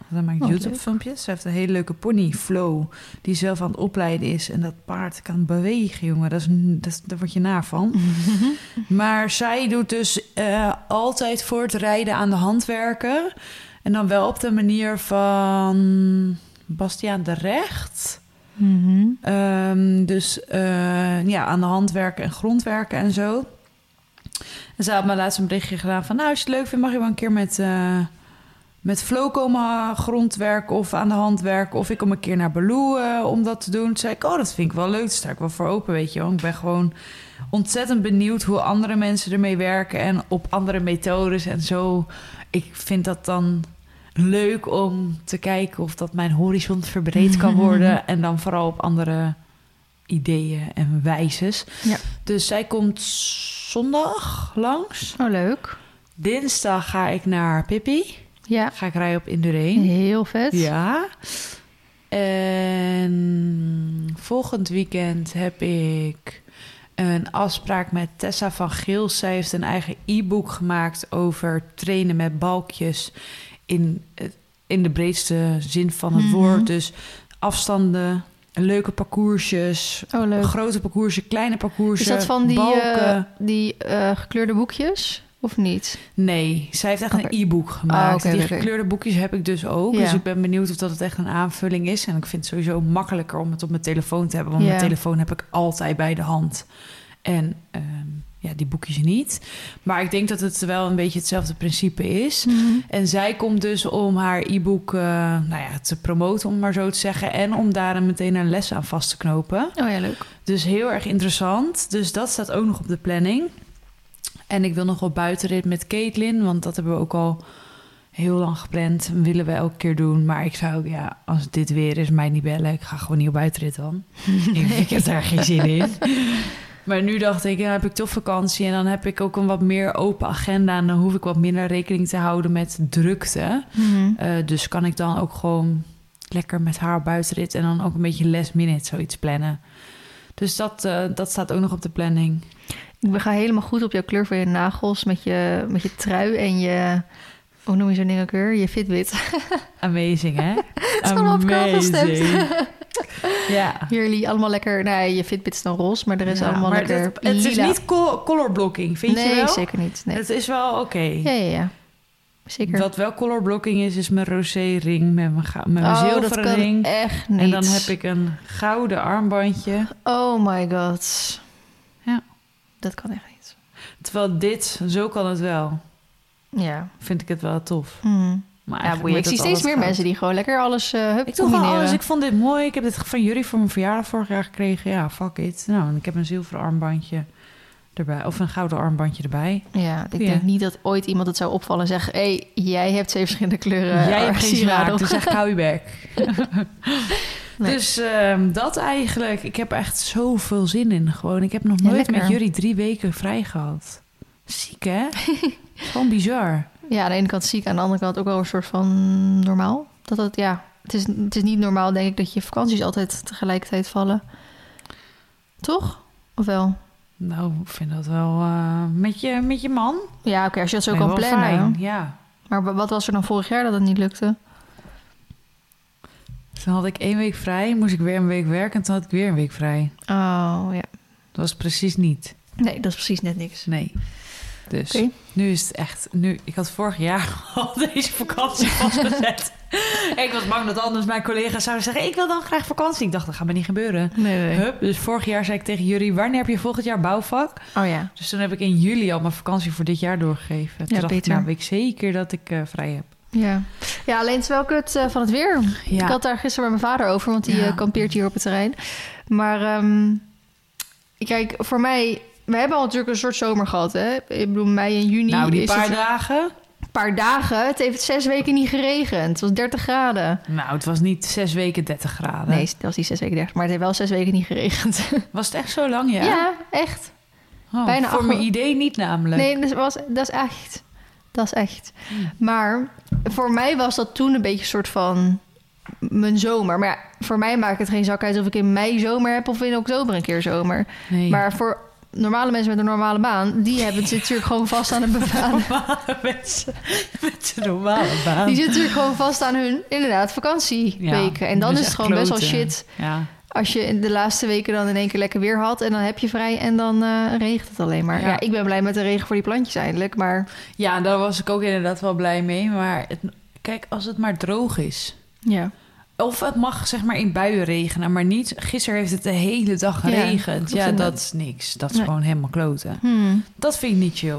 B: Dan maakt
A: Oh,
B: YouTube-filmpjes. Ze heeft een hele leuke pony, Flow, die zelf aan het opleiden is. En dat paard kan bewegen, jongen. Dat is, dat is, daar word je naar van. (laughs) maar zij doet dus eh, altijd voor het rijden aan de hand werken. En dan wel op de manier van Bastiaan de Recht.
A: Mhm.
B: Ehm, dus eh, ja, aan de hand werken en grondwerken en zo. En ze had me laatst een berichtje gedaan van... nou, als je het leuk vindt, mag je wel een keer met, eh met Flow komen grondwerken... of aan de hand werken. Of ik kom een keer naar Baloo eh, om dat te doen. Toen zei ik, oh, dat vind ik wel leuk. Daar sta ik wel voor open, weet je wel. Ik ben gewoon ontzettend benieuwd hoe andere mensen ermee werken... en op andere methodes en zo. Ik vind dat dan leuk om te kijken of dat mijn horizon verbreed kan worden. (laughs) en dan vooral op andere ideeën en wijzes.
A: Ja.
B: Dus zij komt zondag langs.
A: Oh, leuk.
B: Dinsdag ga ik naar Pippi.
A: Ja,
B: Ga ik rijden op Indureen.
A: heel vet.
B: Ja. En volgend weekend heb ik een afspraak met Tessa van Geels. Zij heeft een eigen e-book gemaakt over trainen met balkjes in, in de breedste zin van het
A: Mhm.
B: woord. Dus afstanden, leuke parcoursjes,
A: Oh, leuk.
B: grote parcoursen, kleine parcoursen,
A: Is dat van die, eh, die eh, gekleurde boekjes? Of niet?
B: Nee, zij heeft echt een e-book gemaakt.
A: Ah, oké,
B: die gekleurde boekjes heb ik dus ook.
A: Ja.
B: Dus ik ben benieuwd of dat het echt een aanvulling is. En ik vind het sowieso makkelijker om het op mijn telefoon te hebben. Want
A: Ja.
B: mijn telefoon heb ik altijd bij de hand. En ehm, ja, die boekjes niet. Maar ik denk dat het wel een beetje hetzelfde principe is. En zij komt dus om haar e-book eh, nou ja, te promoten, om maar zo te zeggen. En om daar een- meteen een les aan vast te knopen.
A: Oh ja, leuk.
B: Dus heel erg interessant. Dus dat staat ook nog op de planning. En ik wil nog wel buitenrit met Caitlin, want dat hebben we ook al heel lang gepland. En willen we elke keer doen. Maar ik zou, ja, als dit weer is, mij niet bellen. Ik ga gewoon niet op buitenrit dan. (laughs) ik, ik heb daar geen zin in. Maar nu dacht ik, dan heb ik toch vakantie en dan heb ik ook een wat meer open agenda. En dan hoef ik wat minder rekening te houden met drukte.
A: Mhm.
B: Eh, dus kan ik dan ook gewoon lekker met haar buitenrit en dan ook een beetje last minute zoiets plannen. Dus dat, eh, dat staat ook nog op de planning.
A: Ik ga helemaal goed op jouw kleur van je nagels met je, met je trui en je... Hoe noem je zo'n ding ook weer? Je Fitbit. (laughs)
B: Amazing, hè?
A: Het is allemaal op elkaar afgestemd. (laughs)
B: ja.
A: Jullie allemaal lekker... Nee, je Fitbit is dan roze, maar er is
B: Ja,
A: allemaal lekker
B: dit- het is niet col- color blocking, vind
A: nee,
B: je wel?
A: zeker niet. Nee.
B: Het is wel oké.
A: Ja, ja, ja. Zeker.
B: Wat wel color blocking is, is mijn rosé ring met mijn, met mijn
A: oh, dat
B: zilveren
A: kan
B: ring.
A: echt niet.
B: En dan heb ik een gouden armbandje.
A: Oh my god.
B: Ja.
A: Dat kan echt niet.
B: Terwijl dit, zo kan het wel.
A: Ja.
B: Vind ik het wel tof.
A: Mm.
B: Maar
A: Ja,
B: eigenlijk
A: boeien. Ik zie steeds meer mensen die gewoon lekker alles eh hup,
B: Ik doe gewoon alles. Ik vond dit mooi. Ik heb dit van jullie voor mijn verjaardag vorig jaar gekregen. Ja, fuck it. Nou, en ik heb een zilveren armbandje erbij. Of een gouden armbandje erbij.
A: Ja, ik
B: Ja.
A: denk niet dat ooit iemand het zou opvallen en zeggen... hé, hey, jij hebt twee verschillende kleuren
B: Jij hebt geen
A: sieraden
B: smaak, dus echt hou je bek. (laughs) (laughs)
A: Nee.
B: Dus ehm, dat eigenlijk. Ik heb echt zoveel zin in. Gewoon. Ik heb nog nooit met jullie drie weken vrij gehad. Ziek, hè? (laughs) Gewoon bizar.
A: Ja, aan de ene kant ziek, aan de andere kant ook wel een soort van normaal. Dat het, ja, het is, het is niet normaal, denk ik, dat je vakanties altijd tegelijkertijd vallen. Toch? Of wel?
B: Nou, ik vind dat wel eh, met, je, met je man.
A: Ja, oké, als je dat zo
B: Nee,
A: kan plannen.
B: fijn, Ja.
A: Maar wa- wat was er dan vorig jaar dat het niet lukte?
B: Toen had ik één week vrij, moest ik weer een week werken en toen had ik weer een week vrij.
A: Oh, ja.
B: Dat was precies niet.
A: Nee, dat is precies net niks.
B: Nee. Dus nu is het echt. Nu, ik had vorig jaar (laughs) al deze vakantie (laughs) vastgezet. ik was bang dat anders mijn collega's zouden zeggen: Ik wil dan graag vakantie. Ik dacht, dat gaat me niet gebeuren.
A: Nee, nee.
B: Hup, dus vorig jaar zei ik tegen jullie: Wanneer heb je volgend jaar bouwvak?
A: Oh ja.
B: Dus toen heb ik in juli al mijn vakantie voor dit jaar doorgegeven. Toen
A: Ja,
B: dacht
A: beter.
B: ik: Nou, weet ik zeker dat ik eh, vrij heb.
A: Ja. ja, alleen het is wel kut eh, van het weer.
B: Ja.
A: Ik had daar gisteren met mijn vader over, want die
B: Ja.
A: eh, kampeert hier op het terrein. Maar ehm, kijk, voor mij... We hebben al natuurlijk een soort zomer gehad, hè? Ik bedoel, mei en juni
B: nou, die
A: is
B: paar
A: het
B: dagen.
A: een paar dagen. Het heeft zes weken niet geregend. Het was 30 graden.
B: Nou, het was niet zes weken 30 graden.
A: Nee, dat was niet zes weken 30, maar het heeft wel zes weken niet geregend. (laughs)
B: Was het echt zo lang? Ja.
A: Ja, echt.
B: Oh,
A: bijna
B: voor
A: acht-
B: mijn idee niet namelijk.
A: Nee, dat, was, dat is echt. Dat is echt. Maar voor mij was dat toen een beetje een soort van mijn zomer. Maar ja, voor mij maakt het geen zak uit of ik in mei zomer heb of in oktober een keer zomer.
B: Nee.
A: Maar voor normale mensen met een normale baan, die hebben het natuurlijk gewoon vast aan een (laughs) baan.
B: normale mensen met een normale baan.
A: Die zitten natuurlijk gewoon vast aan hun, inderdaad, vakantieweken. en dan
B: dus
A: is het gewoon best wel shit
B: Ja.
A: als je in de laatste weken dan in één keer lekker weer had en dan heb je vrij en dan eh, regent het alleen maar.
B: Ja.
A: Ja. ik ben blij met de regen voor die plantjes eindelijk, maar
B: ja, daar was ik ook inderdaad wel blij mee. Maar het, kijk, als het maar droog is.
A: ja.
B: Of het mag zeg maar in buien regenen, maar niet. Gisteren heeft het de hele dag geregend. Ja, dat
A: dat-
B: is niks. Dat is
A: Nee.
B: gewoon helemaal kloten.
A: Hmm.
B: Dat vind ik niet chill.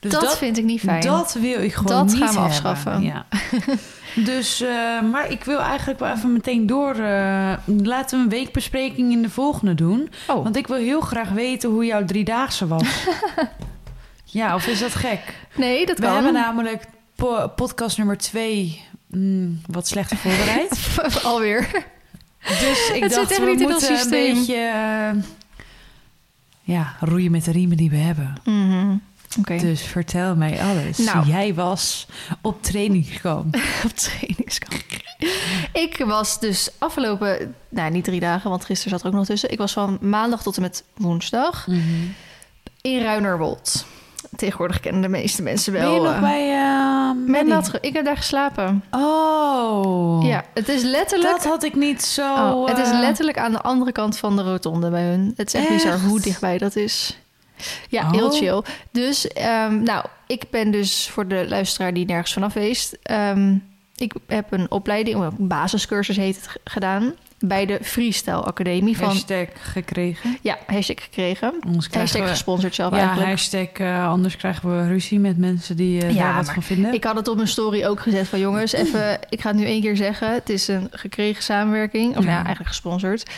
B: Dus
A: dat, vind ik niet fijn.
B: Dat wil ik gewoon
A: Dat
B: niet
A: gaan we
B: hebben.
A: afschaffen.
B: Ja. (laughs) dus, eh, maar ik wil eigenlijk wel even meteen door. eh, laten we een weekbespreking in de volgende doen.
A: Oh,
B: Want ik wil heel graag weten hoe jouw driedaagse was. (laughs) ja, of is dat gek?
A: nee, dat
B: We
A: kan.
B: hebben namelijk po- podcast nummer twee mm, wat slecht voorbereid. (laughs)
A: Alweer.
B: dus ik
A: Het
B: dacht,
A: echt
B: we
A: niet in ons
B: moeten een beetje... eh, ja, roeien met de riemen die we hebben.
A: Mhm.
B: Dus vertel mij alles.
A: Nou.
B: Jij was op trainingskamp. (laughs)
A: Op trainingskamp. ik was dus afgelopen, nou niet drie dagen, want gisteren zat er ook nog tussen. Ik was van maandag tot en met woensdag in Ruinerwold. Tegenwoordig kennen de meeste mensen wel.
B: Ben je nog
A: eh,
B: bij... eh, Maddie?
A: dat ik heb daar geslapen.
B: Oh.
A: Ja, het is letterlijk.
B: Dat had ik niet zo...
A: Oh, het is
B: eh,
A: letterlijk aan de andere kant van de rotonde bij hun. Het is echt,
B: Echt?
A: bizar hoe dichtbij dat is. Ja, heel
B: Oh.
A: chill. Dus, ehm, nou, ik ben dus voor de luisteraar die nergens vanaf weest. ehm, ik heb een opleiding, een basiscursus heet het, gedaan. Bij de Freestyle Academie van...
B: Hashtag gekregen.
A: Ja, hashtag gekregen.
B: Anders
A: Hashtag
B: we...
A: gesponsord zelf
B: Ja,
A: eigenlijk.
B: hashtag eh, anders krijgen we ruzie met mensen die eh,
A: Ja,
B: daar wat van vinden.
A: Ik had het op mijn story ook gezet van jongens, even, ik ga het nu één keer zeggen. Het is een gekregen samenwerking, of
B: Ja.
A: nou ja, eigenlijk gesponsord.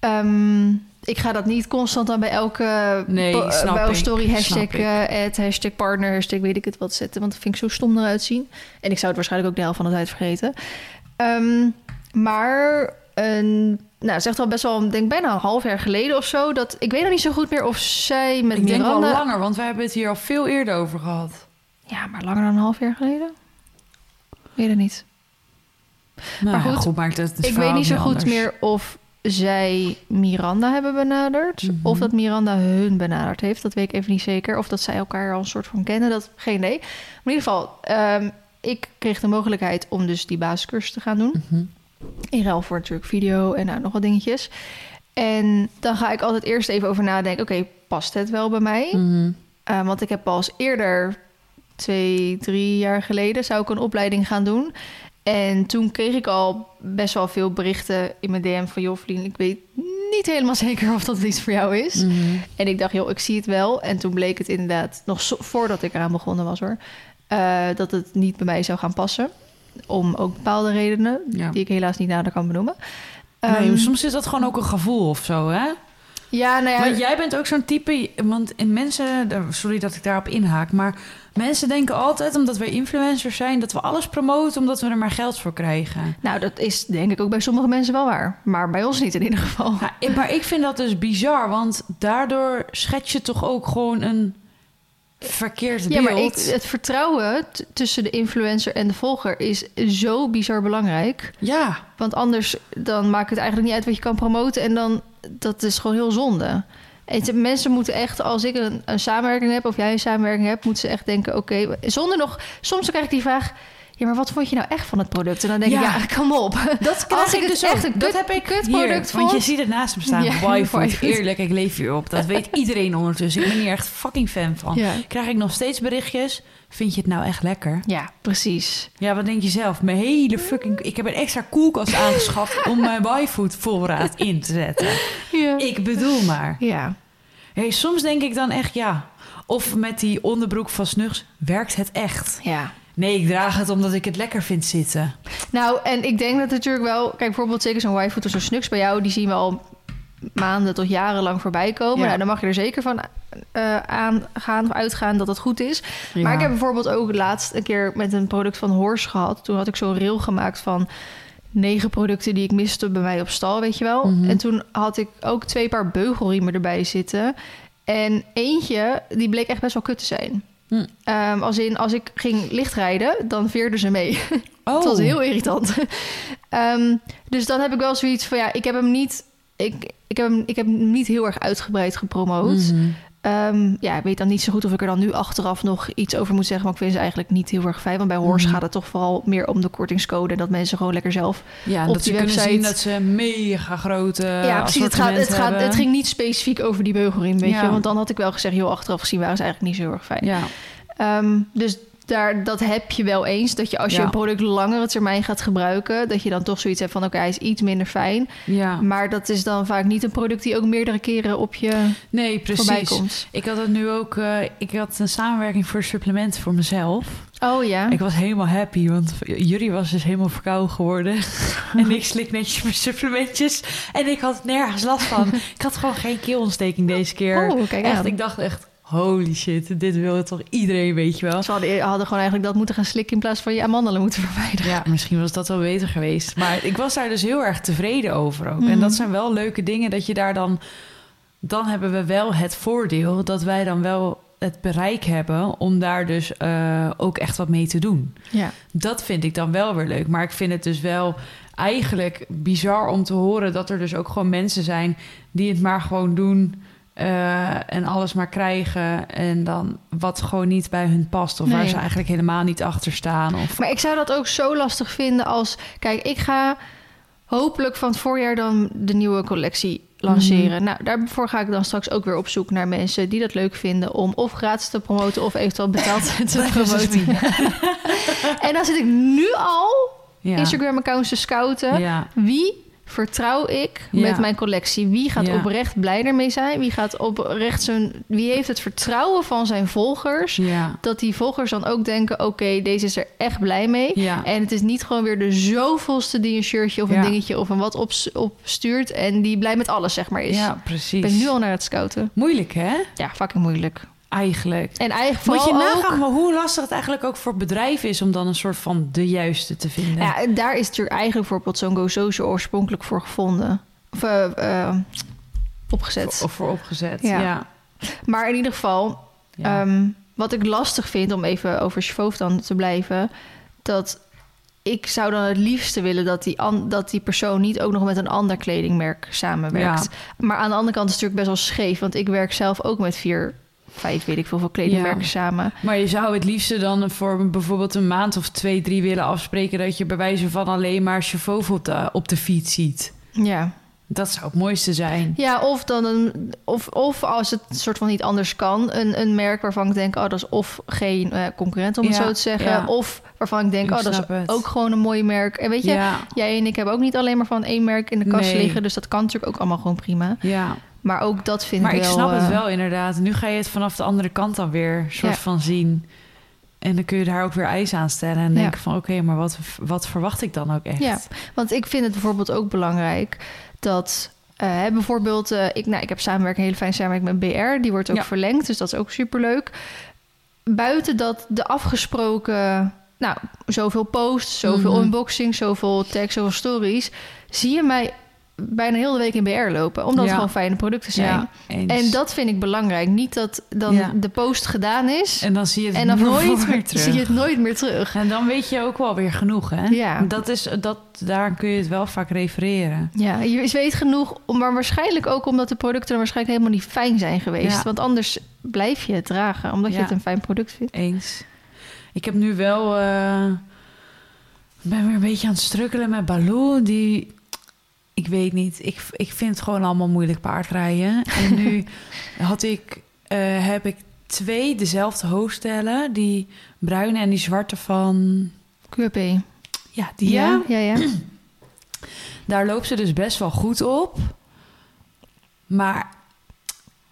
A: Ehm, ik ga dat niet constant dan bij elke
B: Nee,
A: bij story hashtag,
B: ik.
A: eh, ad, hashtag partner, hashtag weet ik het wat zetten. Want dat vind ik zo stom eruit zien. En ik zou het waarschijnlijk ook de helft van de tijd vergeten. Ehm, maar een, nou, echt al best wel, denk bijna een half jaar geleden of zo. Dat, ik weet nog niet zo goed meer of zij met
B: ik denk wel
A: Miranda...
B: langer, want we hebben het hier al veel eerder over gehad.
A: Ja, maar langer dan een half jaar geleden? Weet het niet.
B: Nou,
A: Maar
B: ja,
A: goed,
B: het,
A: ik weet niet zo goed
B: anders.
A: meer of zij Miranda hebben benaderd.
B: Mhm.
A: Of dat Miranda hun benaderd heeft. Dat weet ik even niet zeker. Of dat zij elkaar al een soort van kennen. Dat geen idee. Maar in ieder geval, ehm, ik kreeg de mogelijkheid om dus die basiscursus te gaan doen.
B: Mhm.
A: In ruil voor natuurlijk video en nou, nog wat dingetjes. En dan ga ik altijd eerst even over nadenken. Oké, past het wel bij mij?
B: Mhm.
A: Uh, want ik heb pas eerder, twee, drie jaar geleden, zou ik een opleiding gaan doen. En toen kreeg ik al best wel veel berichten in mijn DM van... joh, vriend, ik weet niet helemaal zeker of dat iets voor jou is.
B: Mhm.
A: En ik dacht, joh, ik zie het wel. En toen bleek het inderdaad, nog voordat ik eraan begonnen was hoor... eh, dat het niet bij mij zou gaan passen. Om ook bepaalde redenen,
B: Ja.
A: die ik helaas niet nader kan benoemen.
B: Nee,
A: Ehm,
B: maar soms is dat gewoon ook een gevoel of zo, hè?
A: ja, nou ja,
B: Want jij bent ook zo'n type... Want in mensen... Sorry dat ik daarop inhaak, maar... Mensen denken altijd, omdat wij influencers zijn... dat we alles promoten omdat we er maar geld voor krijgen.
A: nou dat is denk ik ook bij sommige mensen wel waar. Maar bij ons niet in ieder geval.
B: Ja, maar ik vind dat dus bizar, want daardoor schets je toch ook gewoon een verkeerd
A: Ja,
B: beeld.
A: maar ik, het vertrouwen tussen de influencer en de volger is zo bizar belangrijk.
B: Ja,
A: Want anders dan maakt het eigenlijk niet uit wat je kan promoten. En dan, dat is gewoon heel zonde. En mensen moeten echt, als ik een, een samenwerking heb... of jij een samenwerking hebt, moeten ze echt denken... oké, zonder nog... Soms krijg ik die vraag... ja, maar wat vond je nou echt van het product? En dan denk
B: Ja.
A: ik, ja, kom op.
B: Dat (laughs)
A: Als ik het
B: dus
A: echt een
B: dat
A: kut-
B: heb ik
A: kutproduct
B: hier, Want je ziet het naast me staan.
A: Ja,
B: Y-food. (laughs)
A: Y-food.
B: Eerlijk, ik leef hierop. Dat (laughs) weet iedereen ondertussen. Ik ben hier echt fucking fan van.
A: Ja.
B: Krijg ik nog steeds berichtjes. Vind je het nou echt lekker?
A: Ja, precies.
B: Ja, wat denk je zelf? Mijn hele fucking... Ik heb een extra koelkast aangeschaft om mijn Y-food voorraad in te zetten.
A: Ja.
B: Ik bedoel maar.
A: Ja.
B: Hey, soms denk ik dan echt ja. Of met die onderbroek van Snugs, werkt het echt?
A: ja.
B: Nee, ik draag het omdat ik het lekker vind zitten.
A: Nou, en ik denk dat natuurlijk wel... Kijk, bijvoorbeeld zeker zo'n wifi of zo'n snuks bij jou... die zien we al maanden tot jarenlang voorbij komen.
B: Ja.
A: Nou, dan mag je er zeker van eh aangaan of uitgaan dat het goed is. Maar ik heb bijvoorbeeld ook laatst een keer met een product van Horse gehad. Toen had ik zo'n reel gemaakt van negen producten die ik miste bij mij op stal, weet je wel.
B: Mhm.
A: En toen had ik ook twee paar beugelriemen erbij zitten. En eentje, die bleek echt best wel kut te zijn.
B: Hm.
A: Ehm, als in, als ik ging lichtrijden, dan veerden ze mee. (laughs)
B: Oh,
A: Het was heel irritant. (laughs) Ehm, dus dan heb ik wel zoiets van ja, ik heb hem niet. Ik, ik, heb hem, ik heb hem niet heel erg uitgebreid gepromoot.
B: Mhm.
A: Ehm, ja, ik weet dan niet zo goed of ik er dan nu achteraf nog iets over moet zeggen. Maar ik vind ze eigenlijk niet heel erg fijn. Want bij Horse
B: Mhm.
A: gaat het toch vooral meer om de kortingscode. En dat mensen gewoon lekker zelf.
B: Ja,
A: op
B: dat ze
A: die
B: kunnen
A: website-
B: zien dat ze mega grote
A: ja, precies. Het, gaat, het, gaat, het ging niet specifiek over die beugelriem, weet
B: Ja.
A: je. Want dan had ik wel gezegd, joh, achteraf gezien waren ze eigenlijk niet zo heel erg fijn.
B: Ja,
A: Ehm, dus daar, dat heb je wel eens. Dat je als je
B: Ja.
A: een product langere termijn gaat gebruiken... dat je dan toch zoiets hebt van... oké, hij is iets minder fijn.
B: ja.
A: Maar dat is dan vaak niet een product... die ook meerdere keren op je
B: Nee,
A: voorbij
B: precies.
A: komt.
B: Ik had het nu ook... eh, ik had een samenwerking voor supplementen voor mezelf.
A: Oh ja?
B: Ik was helemaal happy, want jullie was dus helemaal verkouden geworden. (laughs) en ik slik netjes mijn supplementjes. En ik had nergens last van. (laughs) ik had gewoon geen keelontsteking deze keer.
A: Oh, kijk
B: echt,
A: aan.
B: ik dacht echt, holy shit, dit wil toch iedereen, weet je wel.
A: Ze hadden, hadden gewoon eigenlijk dat moeten gaan slikken... in plaats van je amandelen moeten verwijderen.
B: Ja, misschien was dat wel beter geweest. Maar ik was daar dus heel erg tevreden over ook. En
A: Mhm.
B: dat zijn wel leuke dingen dat je daar dan... Dan hebben we wel het voordeel dat wij dan wel het bereik hebben... om daar dus eh, ook echt wat mee te doen.
A: Ja.
B: Dat vind ik dan wel weer leuk. Maar ik vind het dus wel eigenlijk bizar om te horen... dat er dus ook gewoon mensen zijn die het maar gewoon doen... eh, en alles maar krijgen. En dan wat gewoon niet bij hun past. Of waar ze eigenlijk helemaal niet achter staan. Of,
A: Maar ik zou dat ook zo lastig vinden als... Kijk, ik ga hopelijk van het voorjaar dan de nieuwe collectie lanceren. Nou, daarvoor ga ik dan straks ook weer op zoek naar mensen die dat leuk vinden... om of gratis te promoten of eventueel betaald (laughs) te promoten. (laughs) en dan zit ik nu al
B: ja.
A: Instagram-accounts te scouten.
B: Ja,
A: Wie vertrouw ik
B: Ja.
A: met mijn collectie? Wie gaat
B: Ja.
A: oprecht blij ermee zijn? Wie gaat oprecht zijn... Wie heeft het vertrouwen van zijn volgers...
B: ja,
A: dat die volgers dan ook denken... oké, deze is er echt blij mee. En het is niet gewoon weer de zoveelste die een shirtje of een dingetje of een wat op, opstuurt... en die blij met alles, zeg maar, is.
B: ja,
A: Ik
B: precies.
A: ben nu al naar het scouten.
B: Moeilijk, hè?
A: Ja, fucking moeilijk.
B: Eigenlijk.
A: En eigenlijk
B: Moet je
A: ook-
B: nagaan maar hoe lastig het eigenlijk ook voor bedrijven is... om dan een soort van de juiste te vinden.
A: Ja, en daar is natuurlijk eigenlijk bijvoorbeeld zo'n Go Social oorspronkelijk voor gevonden. Of eh, eh, opgezet.
B: Of voor opgezet.
A: Ja.
B: Ja.
A: Maar in ieder geval,
B: Ja.
A: Ehm, wat ik lastig vind, om even over Chauffeur dan te blijven... dat ik zou dan het liefste willen dat die, dat die persoon niet ook nog met een ander kledingmerk samenwerkt. Maar aan de andere kant is het natuurlijk best wel scheef... want ik werk zelf ook met vier, vijf, weet ik veel, veel kledingmerken
B: Ja.
A: samen.
B: Maar je zou het liefste dan voor bijvoorbeeld een maand of twee, drie willen afspreken... dat je bij wijze van alleen maar Chauffeur op de, op de fiets ziet.
A: Ja.
B: Dat zou het mooiste zijn.
A: Ja, of, dan een, of, of als het soort van niet anders kan, een, een merk waarvan ik denk, oh, dat is of geen eh, concurrent, om het zo te zeggen.
B: ja.
A: Of waarvan ik denk,
B: Ik
A: oh, dat is
B: het.
A: ook gewoon een mooi merk. En weet je,
B: Ja,
A: jij en ik hebben ook niet alleen maar van één merk in de kast
B: Nee.
A: liggen, dus dat kan natuurlijk ook allemaal gewoon prima.
B: ja.
A: Maar ook dat vind
B: Maar
A: ik
B: ik
A: wel...
B: snap het
A: eh,
B: wel inderdaad. Nu ga je het vanaf de andere kant dan weer soort
A: Ja.
B: van zien. En dan kun je daar ook weer eisen aan stellen. En
A: Ja.
B: denken van oké, maar wat, wat verwacht ik dan ook echt?
A: Ja, want ik vind het bijvoorbeeld ook belangrijk dat... hè, bijvoorbeeld, eh, ik, nou, ik heb samenwerking, een hele fijne samenwerking met BR. Die wordt ook
B: Ja.
A: verlengd, dus dat is ook superleuk. Buiten dat de afgesproken... Nou, zoveel posts, zoveel
B: Mhm.
A: unboxing, zoveel tags, zoveel stories... zie je mij bijna heel de week in BR lopen. Omdat het gewoon fijne producten zijn.
B: Ja.
A: En dat vind ik belangrijk. Niet dat dan
B: Ja.
A: de post gedaan is...
B: En dan zie je het
A: en dan (laughs)
B: nooit meer terug.
A: zie je het nooit meer terug.
B: En dan weet je ook wel weer genoeg, hè?
A: Ja.
B: Dat is, dat, daar kun je het wel vaak refereren.
A: Ja, je weet genoeg, maar waarschijnlijk ook omdat de producten dan waarschijnlijk helemaal niet fijn zijn geweest. Want anders blijf je het dragen, omdat je het een fijn product vindt.
B: Eens. Ik heb nu wel... eh, ben weer een beetje aan het strukkelen met Baloo. Die, ik weet niet. Ik, ik vind het gewoon allemaal moeilijk paardrijden. En nu (laughs) had ik, eh, heb ik twee dezelfde hoofdstellen. Die bruine en die zwarte van...
A: QRP.
B: Ja, die
A: Ja, ja, ja.
B: Daar loopt ze dus best wel goed op. Maar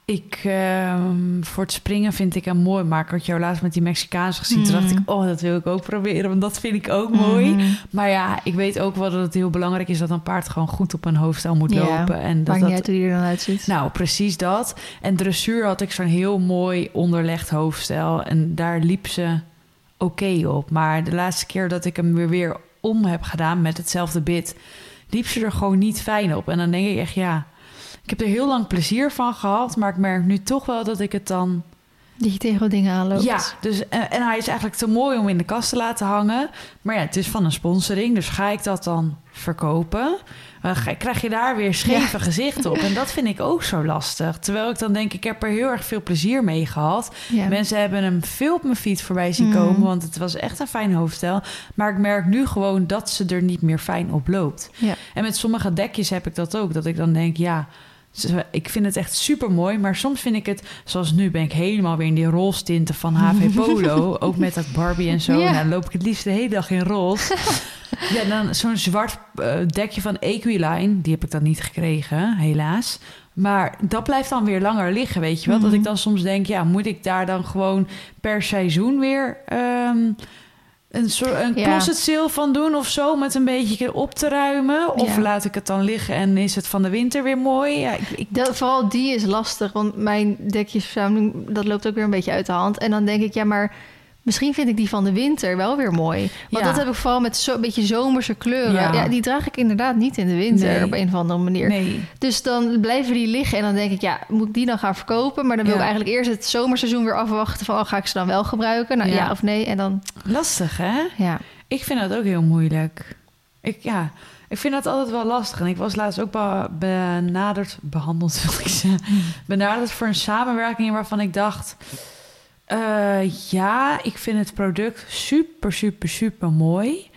B: ik, ehm, voor het springen vind ik hem mooi. Maar ik had jou laatst met die Mexicaans gezien. Toen dacht ik,
A: Mhm.
B: oh, dat wil ik ook proberen. Want dat vind ik ook mooi.
A: Mhm.
B: Maar ja, ik weet ook wel dat het heel belangrijk is... dat een paard gewoon goed op een hoofdstel moet lopen. En dat
A: Maakt
B: dat
A: uit hoe die er dan uitziet.
B: nou, precies dat. En dressuur had ik zo'n heel mooi onderlegd hoofdstel. En daar liep ze oké op. Maar de laatste keer dat ik hem weer, weer om heb gedaan met hetzelfde bit... liep ze er gewoon niet fijn op. En dan denk ik echt, ja... Ik heb er heel lang plezier van gehad... maar ik merk nu toch wel dat ik het dan...
A: Dat je tegen dingen aanloopt.
B: Ja, dus, en, en hij is eigenlijk te mooi om in de kast te laten hangen. Maar ja, het is van een sponsoring, dus ga ik dat dan verkopen? Ga- krijg je daar weer scheve gezichten op. En dat vind ik ook zo lastig. Terwijl ik dan denk, ik heb er heel erg veel plezier mee gehad.
A: Ja.
B: Mensen hebben hem veel op mijn feed voorbij zien
A: Mm.
B: komen... want het was echt een fijn hoofdstel. Maar ik merk nu gewoon dat ze er niet meer fijn op loopt.
A: Ja.
B: En met sommige dekjes heb ik dat ook. Dat ik dan denk, ja, ik vind het echt super mooi. Maar soms vind ik het, zoals nu ben ik helemaal weer in die roze tinten van HV (laughs) Polo. ook met dat Barbie en zo.
A: Ja.
B: Nou, dan loop ik het liefst de hele dag in roze. (laughs) ja, dan zo'n zwart eh, dekje van Equiline. Die heb ik dan niet gekregen, helaas. Maar dat blijft dan weer langer liggen, weet je wel. Dat
A: Mhm.
B: ik dan soms denk, ja, moet ik daar dan gewoon per seizoen weer... ehm, een, soort, een
A: Ja.
B: closet sale van doen of zo, met een beetje op te ruimen? Of
A: Ja.
B: laat ik het dan liggen en is het van de winter weer mooi? Ja, ik, ik-
A: Dat, vooral die is lastig, want mijn dekjesverzameling, dat loopt ook weer een beetje uit de hand. En dan denk ik, ja, maar misschien vind ik die van de winter wel weer mooi. Want
B: Ja.
A: dat heb ik vooral met zo'n beetje zomerse kleuren.
B: Ja.
A: Ja. die draag ik inderdaad niet in de winter
B: Nee.
A: op een of andere manier.
B: nee.
A: Dus dan blijven die liggen en dan denk ik, ja, moet ik die dan gaan verkopen? Maar dan wil
B: Ja.
A: ik eigenlijk eerst het zomerseizoen weer afwachten van, oh, ga ik ze dan wel gebruiken? Nou
B: Ja.
A: of nee? En dan,
B: Lastig, hè?
A: ja.
B: Ik vind dat ook heel moeilijk. Ik, ja, ik vind dat altijd wel lastig. En ik was laatst ook be- benaderd, behandeld (laughs) wil ik zeggen, benaderd voor een samenwerking waarvan ik dacht... eh, ja, ik vind het product super, super, super mooi.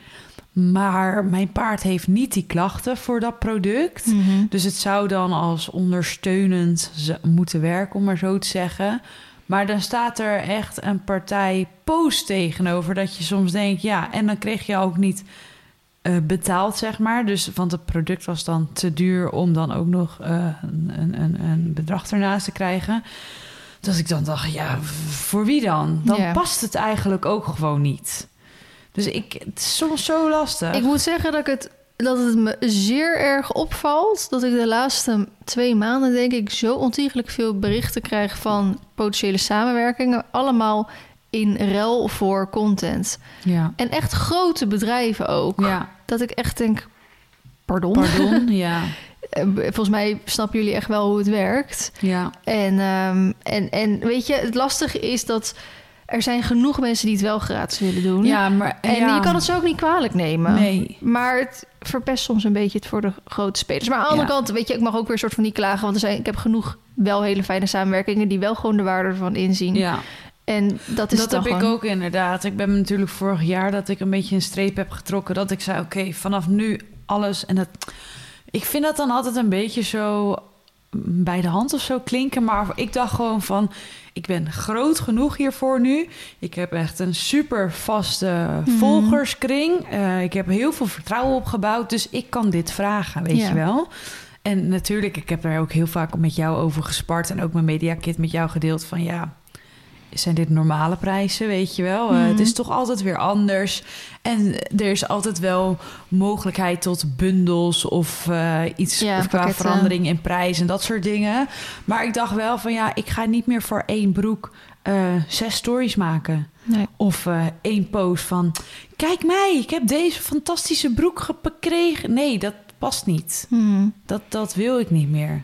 B: Maar mijn paard heeft niet die klachten voor dat product.
A: Mhm.
B: Dus het zou dan als ondersteunend moeten werken, om maar zo te zeggen. Maar dan staat er echt een partij post tegenover dat je soms denkt, ja, en dan kreeg je ook niet eh, betaald, zeg maar. Dus, want het product was dan te duur om dan ook nog eh, een, een, een, een bedrag ernaast te krijgen. Dat ik dan dacht, ja, voor wie dan? Dan past het eigenlijk ook gewoon niet. Dus ik, het is soms zo lastig.
A: Ik moet zeggen dat, ik het, dat het me zeer erg opvalt dat ik de laatste twee maanden, denk ik, zo ontiegelijk veel berichten krijg van potentiële samenwerkingen. Allemaal in ruil voor content.
B: ja.
A: En echt grote bedrijven ook.
B: Ja,
A: Dat ik echt denk, pardon.
B: pardon, (laughs) ja.
A: Eh, Volgens mij snappen jullie echt wel hoe het werkt.
B: Ja,
A: En, ehm, en, en weet je, het lastige is dat er zijn genoeg mensen die het wel gratis willen doen.
B: ja maar
A: En
B: ja.
A: je kan het zo ook niet kwalijk nemen.
B: Nee.
A: Maar het verpest soms een beetje het voor de grote spelers. Maar aan de andere
B: Ja.
A: kant, weet je, ik mag ook weer een soort van niet klagen. Want er zijn, ik heb genoeg wel hele fijne samenwerkingen die wel gewoon de waarde ervan inzien.
B: Ja,
A: En dat is
B: dat heb ik ook inderdaad. Ik ben natuurlijk vorig jaar dat ik een beetje een streep heb getrokken. Dat ik zei, oké, vanaf nu alles. En dat, ik vind dat dan altijd een beetje zo bij de hand of zo klinken. Maar ik dacht gewoon van, ik ben groot genoeg hiervoor nu. Ik heb echt een super vaste
A: Mhm.
B: volgerskring. Eh, ik heb heel veel vertrouwen opgebouwd. Dus ik kan dit vragen, weet
A: Ja.
B: je wel. En natuurlijk, ik heb daar ook heel vaak met jou over gespart. En ook mijn mediakit met jou gedeeld van ja zijn dit normale prijzen, weet je wel? Eh,
A: Mhm.
B: het is toch altijd weer anders. En er is altijd wel mogelijkheid tot bundels of eh, iets
A: Ja,
B: qua
A: pakketten.
B: verandering in prijs en dat soort dingen. Maar ik dacht wel van ja, ik ga niet meer voor één broek eh, zes stories maken.
A: Nee.
B: Of eh, één post van kijk mij, ik heb deze fantastische broek gekregen. Nee, dat past niet.
A: Mhm.
B: Dat, dat wil ik niet meer.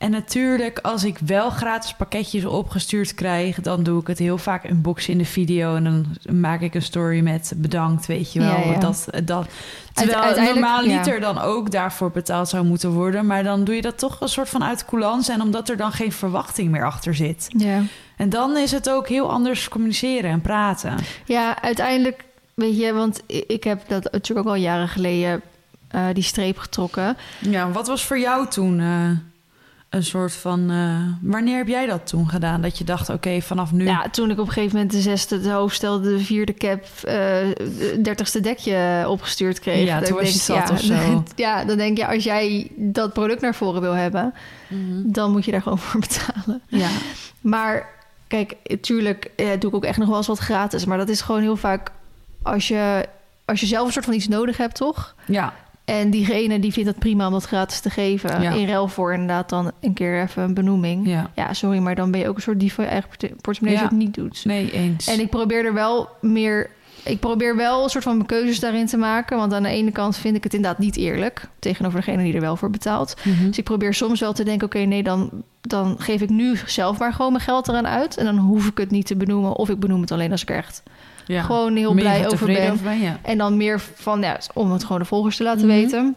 B: En natuurlijk, als ik wel gratis pakketjes opgestuurd krijg, dan doe ik het heel vaak unboxen in de video. En dan maak ik een story met bedankt, weet je wel.
A: Ja, ja.
B: Dat, dat, terwijl normaal
A: ja.
B: er dan ook daarvoor betaald zou moeten worden. Maar dan doe je dat toch een soort van uit coulance. En omdat er dan geen verwachting meer achter zit.
A: Ja.
B: En dan is het ook heel anders communiceren en praten.
A: ja, uiteindelijk weet je, want ik heb dat natuurlijk ook al jaren geleden eh, die streep getrokken.
B: Ja, wat was voor jou toen eh, een soort van... eh, wanneer heb jij dat toen gedaan? Dat je dacht, oké, vanaf nu...
A: Ja, toen ik op een gegeven moment de zesde het hoofd stelde, de vierde cap, de dertigste dekje opgestuurd kreeg.
B: Ja, toen was je zat of (laughs) zo.
A: Ja, dan denk je, als jij dat product naar voren wil hebben,
B: Mhm.
A: dan moet je daar gewoon (laughs) voor betalen.
B: ja.
A: Maar kijk, natuurlijk eh, doe ik ook echt nog wel eens wat gratis. Maar dat is gewoon heel vaak als je, als je zelf een soort van iets nodig hebt, toch?
B: ja.
A: En diegene die vindt het prima om dat gratis te geven.
B: Ja.
A: In ruil voor inderdaad dan een keer even een benoeming. Ja,
B: ja.
A: sorry, maar dan ben je ook een soort dief van je eigen porte- portemonnee als
B: Ja.
A: je het niet doet.
B: Nee, eens.
A: En ik probeer er wel meer... Ik probeer wel een soort van mijn keuzes daarin te maken. Want aan de ene kant vind ik het inderdaad niet eerlijk... tegenover degene die er wel voor betaalt.
B: Mhm.
A: Dus ik probeer soms wel te denken... oké, nee, dan, dan geef ik nu zelf maar gewoon mijn geld eraan uit... en dan hoef ik het niet te benoemen... of ik benoem het alleen als ik er echt
B: ja.
A: gewoon heel
B: Mega
A: blij over ben.
B: over ben, ja.
A: En dan meer van, ja, om het gewoon de volgers te laten
B: Mhm.
A: weten.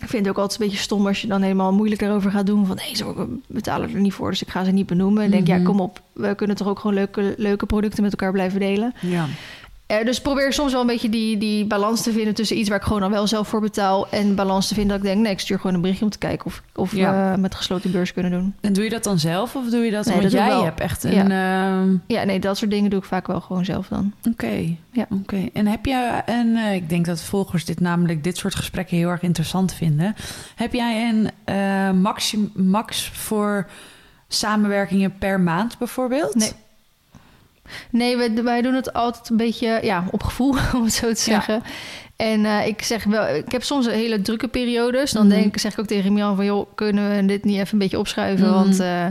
A: Ik vind het ook altijd een beetje stom als je dan helemaal moeilijk daarover gaat doen. Van, nee, ze betalen er niet voor, dus ik ga ze niet benoemen. En denk,
B: Mhm.
A: ja, kom op, we kunnen toch ook gewoon leuke, leuke producten met elkaar blijven delen.
B: Ja.
A: Eh, dus probeer soms wel een beetje die, die balans te vinden tussen iets waar ik gewoon dan wel zelf voor betaal. En balans te vinden dat ik denk, nee, ik stuur gewoon een berichtje om te kijken of, of
B: Ja.
A: we met gesloten beurs kunnen doen.
B: En doe je dat dan zelf of doe je dat?
A: Nee,
B: want
A: dat
B: jij hebt echt
A: Ja.
B: een... ehm,
A: Ja, nee, dat soort dingen doe ik vaak wel gewoon zelf dan.
B: Oké.
A: Ja.
B: Oké. En heb jij een... eh, ik denk dat volgers dit namelijk dit soort gesprekken heel erg interessant vinden. Heb jij een maxim, max voor samenwerkingen per maand bijvoorbeeld?
A: Nee. Nee, wij, wij doen het altijd een beetje ja, op gevoel, (laughs) om het zo te
B: Ja.
A: zeggen. En eh, ik zeg wel, ik heb soms hele drukke periodes. Dan
B: Mhm.
A: denk, zeg ik ook tegen Mian van, joh, kunnen we dit niet even een beetje opschuiven?
B: Mhm.
A: Want eh,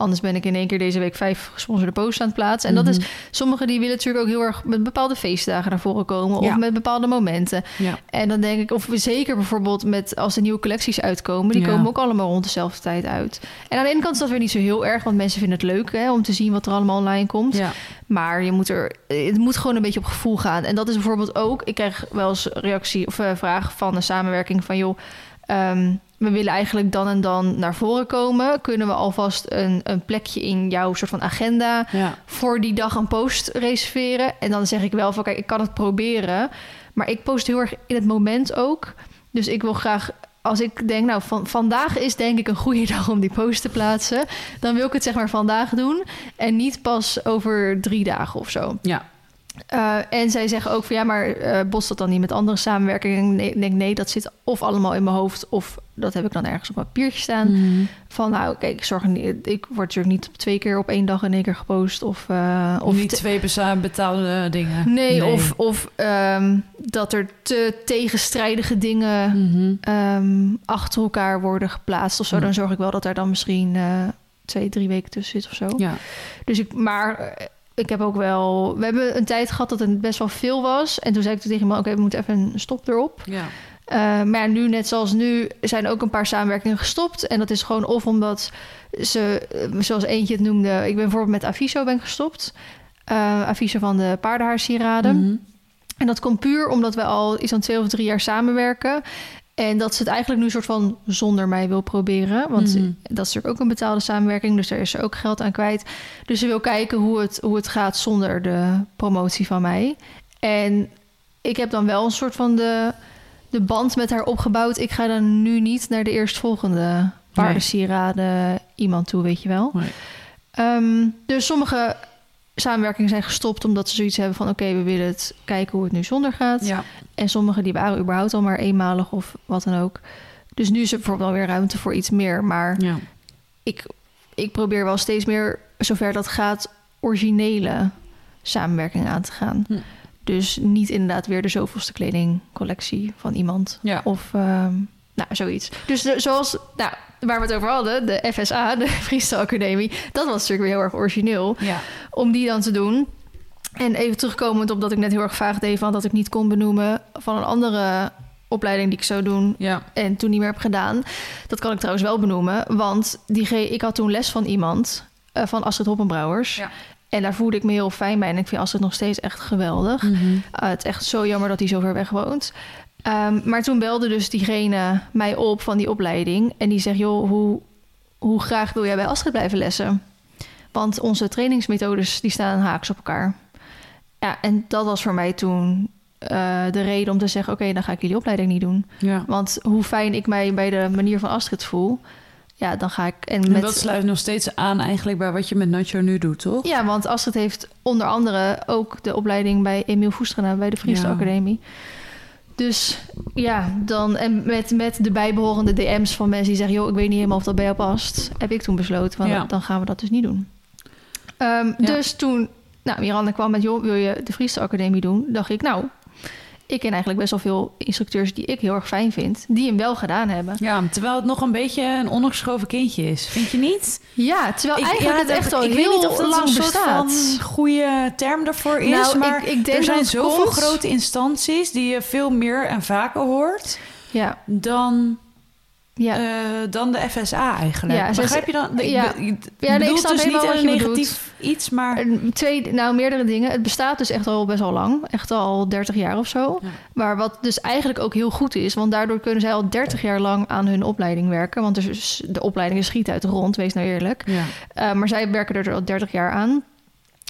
A: anders ben ik in één keer deze week vijf gesponsorde posts aan het plaatsen. En dat is,
B: Mhm.
A: sommigen die willen natuurlijk ook heel erg met bepaalde feestdagen naar voren komen.
B: Ja.
A: Of met bepaalde momenten.
B: Ja.
A: En dan denk ik, of we zeker bijvoorbeeld met als de nieuwe collecties uitkomen, die
B: Ja.
A: komen ook allemaal rond dezelfde tijd uit. En aan de ene kant is dat weer niet zo heel erg, want mensen vinden het leuk hè, om te zien wat er allemaal online komt. Maar je moet er, het moet gewoon een beetje op gevoel gaan. En dat is bijvoorbeeld ook, ik krijg wel eens reactie of eh, vragen van de samenwerking van joh, ehm, we willen eigenlijk dan en dan naar voren komen. Kunnen we alvast een, een plekje in jouw soort van agenda
B: Ja.
A: voor die dag een post reserveren? En dan zeg ik wel van kijk, ik kan het proberen. Maar ik post heel erg in het moment ook. Dus ik wil graag, als ik denk, nou, van, vandaag is denk ik een goede (laughs) dag om die post te plaatsen. Dan wil ik het zeg maar vandaag doen. En niet pas over drie dagen of zo.
B: Ja.
A: Eh, en zij zeggen ook van ja, maar eh botst dat dan niet met andere samenwerkingen? Nee, ik denk nee, dat zit of allemaal in mijn hoofd of dat heb ik dan ergens op een papiertje staan.
B: Mhm.
A: Van nou, kijk, ik zorg niet, ik word natuurlijk niet twee keer op één dag in één keer gepost of eh, of
B: niet twee betaalde dingen.
A: nee, of of ehm, dat er te tegenstrijdige dingen
B: Mhm.
A: ehm, achter elkaar worden geplaatst of zo.
B: Ja.
A: Dan zorg ik wel dat er dan misschien twee, drie weken tussen zit of zo.
B: Ja.
A: Dus ik, maar ik heb ook wel. We hebben een tijd gehad dat het best wel veel was. En toen zei ik tegen me: Oké, we moeten even een stop erop.
B: Ja.
A: Eh, maar nu, net zoals nu, zijn ook een paar samenwerkingen gestopt. En dat is gewoon of omdat ze, eh, zoals eentje het noemde, ik ben bijvoorbeeld met Aviso ben gestopt. Eh Aviso van de paardenhaarsieraden.
B: Mhm.
A: En dat komt puur omdat we al iets van twee of drie jaar samenwerken. En dat ze het eigenlijk nu soort van zonder mij wil proberen. Want
B: Mhm.
A: dat is natuurlijk ook een betaalde samenwerking. Dus daar is ze ook geld aan kwijt. Dus ze wil kijken hoe het, hoe het gaat zonder de promotie van mij. En ik heb dan wel een soort van de, de band met haar opgebouwd. Ik ga dan nu niet naar de eerstvolgende paardensieraden iemand toe, weet je wel.
B: Nee.
A: Ehm, dus sommige samenwerkingen zijn gestopt omdat ze zoiets hebben van... oké, we willen het kijken hoe het nu zonder gaat.
B: Ja.
A: En sommige die waren überhaupt al maar eenmalig of wat dan ook. Dus nu is er bijvoorbeeld wel weer ruimte voor iets meer. Maar
B: Ja.
A: ik, ik probeer wel steeds meer, zover dat gaat, originele samenwerking aan te gaan.
B: Hm.
A: Dus niet inderdaad weer de zoveelste kledingcollectie van iemand.
B: Ja.
A: Of ehm, nou, zoiets. Dus de- zoals, nou, waar we het over hadden, de FSA, de (laughs) Freestyle Academie, dat was natuurlijk weer heel erg origineel
B: Ja.
A: om die dan te doen. En even terugkomend op dat ik net heel erg vaag deed van dat ik niet kon benoemen van een andere opleiding die ik zou doen
B: Ja.
A: en toen niet meer heb gedaan. Dat kan ik trouwens wel benoemen, want die ik had toen les van iemand eh, van Astrid Hoppenbrouwers.
B: Ja.
A: En daar voelde ik me heel fijn bij en ik vind Astrid nog steeds echt geweldig.
B: Mhm.
A: Uh, het is echt zo jammer dat hij zo ver weg woont. Ehm, maar toen belde dus diegene mij op van die opleiding. En die zegt, joh, hoe, hoe graag wil jij bij Astrid blijven lessen? Want onze trainingsmethodes die staan haaks op elkaar. Ja, en dat was voor mij toen eh, de reden om te zeggen: oké, dan ga ik jullie opleiding niet doen.
B: Ja.
A: Want hoe fijn ik mij bij de manier van Astrid voel, ja, dan ga ik. En
B: En
A: met,
B: dat sluit nog steeds aan eigenlijk bij wat je met Nacho nu doet, toch?
A: ja, want Astrid heeft onder andere ook de opleiding bij Emiel Voest gedaan bij de Friese
B: Ja.
A: Academie. Dus ja, dan en met, met de bijbehorende DM's van mensen die zeggen: joh, ik weet niet helemaal of dat bij jou past, heb ik toen besloten van
B: Ja.
A: dan gaan we dat dus niet doen. Ehm, Dus toen, nou, Miranda kwam met: joh, wil je de Friese Academie doen? Dacht ik, nou, ik ken eigenlijk best wel veel instructeurs die ik heel erg fijn vind, die hem wel gedaan hebben.
B: Ja, terwijl het nog een beetje een ongeschoven kindje is. Vind je niet?
A: Ja, terwijl
B: Ik-
A: eigenlijk
B: ja,
A: het echt al
B: ik
A: heel
B: weet niet of dat
A: lang
B: een soort
A: bestaat.
B: van goede term daarvoor is.
A: Nou,
B: maar
A: ik- ik denk
B: er zijn zoveel
A: komt-
B: grote instanties die je veel meer en vaker hoort
A: Ja,
B: dan,
A: ja.
B: eh, dan de FSA eigenlijk.
A: Ja,
B: Begrijp je dan? Ik
A: ja.
B: be- ik
A: nee, ik
B: bedoel
A: snap
B: dus niet
A: helemaal
B: een
A: wat je
B: negatief iets, maar...
A: Twee, nou, meerdere dingen. Het bestaat dus echt al best wel lang. Echt al 30 jaar of zo.
B: Ja.
A: Maar wat dus eigenlijk ook heel goed is. Want daardoor kunnen zij al 30 jaar lang aan hun opleiding werken. Want dus de opleidingen schieten uit de grond, wees nou eerlijk.
B: Ja.
A: Eh, maar zij werken er al 30 jaar aan.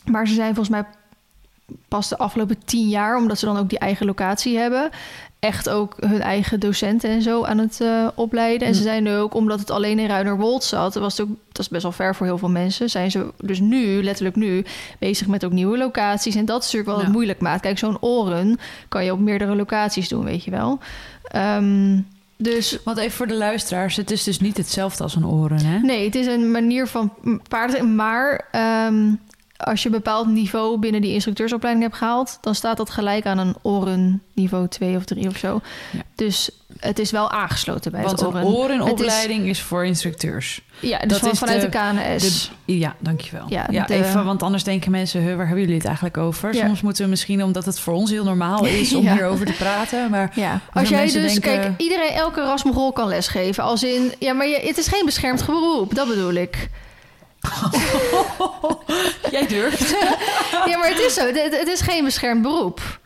A: Maar ze zijn volgens mij pas de afgelopen 10 jaar, omdat ze dan ook die eigen locatie hebben, echt ook hun eigen docenten en zo aan het eh, opleiden. En
B: Hm.
A: ze zijn nu ook, omdat het alleen in Ruinerwold zat, was het ook, dat is best wel ver voor heel veel mensen, zijn ze dus nu, letterlijk nu, bezig met ook nieuwe locaties. En dat is natuurlijk wel
B: Ja.
A: wat moeilijk maakt. Kijk, zo'n oren kan je op meerdere locaties doen, weet je wel. Ehm, dus
B: Want even voor de luisteraars, het is dus niet hetzelfde als een oren, hè?
A: Nee, het is een manier van paarden. Maar ehm, als je een bepaald niveau binnen die instructeursopleiding hebt gehaald, dan staat dat gelijk aan een oren niveau 2 of 3 of zo.
B: Ja.
A: Dus het is wel aangesloten bij
B: Want
A: het
B: een
A: oren.
B: orenopleiding is... voor instructeurs.
A: Ja, dus
B: dat
A: van,
B: is
A: vanuit de,
B: de-
A: KNS.
B: De, ja, dankjewel.
A: Ja,
B: Ja,
A: de-
B: even, want anders denken mensen, "Huh, waar hebben jullie het eigenlijk over?
A: Ja.
B: Soms moeten we misschien, omdat het voor ons heel normaal is om (laughs) hierover te praten. Maar
A: als jij dus,
B: denken-
A: kijk, iedereen, elke rasmogol kan lesgeven. Als in, ja, maar je, het is geen beschermd beroep, dat bedoel ik. (laughs)
B: jij durft. (laughs)
A: Ja, maar het is zo. Het, het is geen beschermd beroep.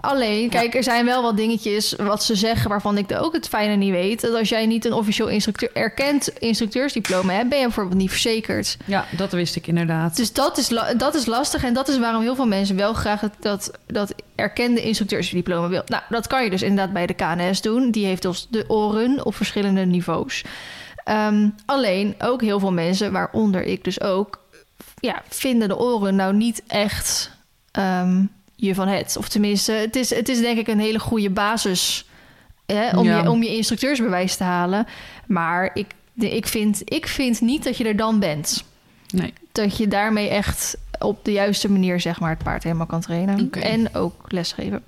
A: Alleen, kijk, er zijn wel wat dingetjes wat ze zeggen waarvan ik ook het fijne niet weet. Dat als jij niet een officieel instructeur, erkend instructeursdiploma hebt, ben je bijvoorbeeld niet verzekerd.
B: Ja, dat wist ik inderdaad.
A: Dus dat is, dat is lastig en dat is waarom heel veel mensen wel graag het, dat, dat erkende instructeursdiploma wil. Nou, dat kan je dus inderdaad bij de KNS doen. Die heeft dus de oren op verschillende niveaus. Ehm, alleen ook heel veel mensen, waaronder ik dus ook, ja, vinden de oren nou niet echt ehm, je van het. Of tenminste, het is, het is denk ik een hele goede basis hè, om,
B: Ja.
A: je, om je instructeursbewijs te halen. Maar ik, de, ik, vind, ik vind niet dat je er dan bent
B: Nee.
A: dat je daarmee echt op de juiste manier zeg maar, het paard helemaal kan trainen. En ook lesgeven.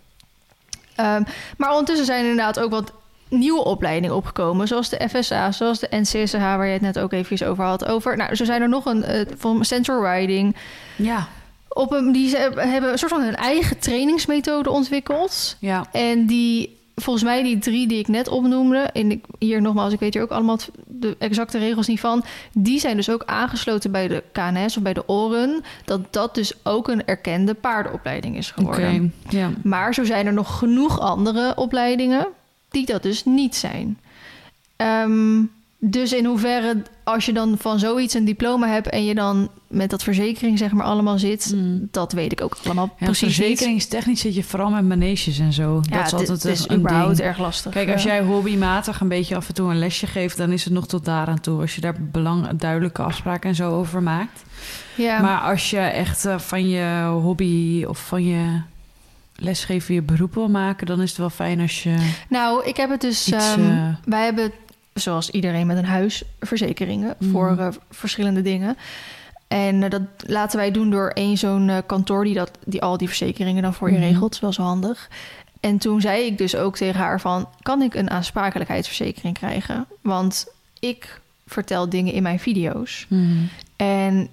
A: Ehm, maar ondertussen zijn er inderdaad ook wat nieuwe opleidingen opgekomen. Zoals de FSA, zoals de NCSH, waar je het net ook even over had. Over, nou, zo zijn er nog een eh, van Central Riding.
B: Ja.
A: Op een, die ze hebben een soort van hun eigen trainingsmethode ontwikkeld.
B: Ja.
A: En die, volgens mij die drie die ik net opnoemde... en ik, hier nogmaals, ik weet hier ook allemaal de exacte regels niet van... die zijn dus ook aangesloten bij de KNS of bij de OREN... dat dat dus ook een erkende paardenopleiding is
B: Oké.
A: geworden.
B: Ja.
A: Maar zo zijn er nog genoeg andere opleidingen... die dat dus niet zijn. Ehm, dus in hoeverre, als je dan van zoiets een diploma hebt... en je dan met dat verzekering zeg maar allemaal zit...
B: Mm.
A: dat weet ik ook allemaal
B: Ja,
A: precies
B: verzekeringstechnisch zit je vooral met maneges en zo.
A: Ja,
B: dat is altijd
A: is
B: een
A: überhaupt
B: ding.
A: erg lastig.
B: Kijk, als jij hobbymatig een beetje af en toe een lesje geeft, dan is het nog tot daaraan toe. Als je daar belang, duidelijke afspraken en zo over maakt.
A: Ja.
B: Maar als je echt eh, van je hobby of van je lesgeven je beroep wil maken, dan is het wel fijn als je
A: Nou, ik heb het dus.
B: iets.
A: ehm,
B: eh,
A: wij hebben, zoals iedereen met een huis, verzekeringen
B: Mhm.
A: voor eh, verschillende dingen. En eh, dat laten wij doen door één zo'n kantoor die, dat, die al die verzekeringen dan voor je
B: Mhm.
A: regelt. Dat is wel zo handig. En toen zei ik dus ook tegen haar van... kan ik een aansprakelijkheidsverzekering krijgen? Want ik vertel dingen in mijn video's.
B: hmm.
A: En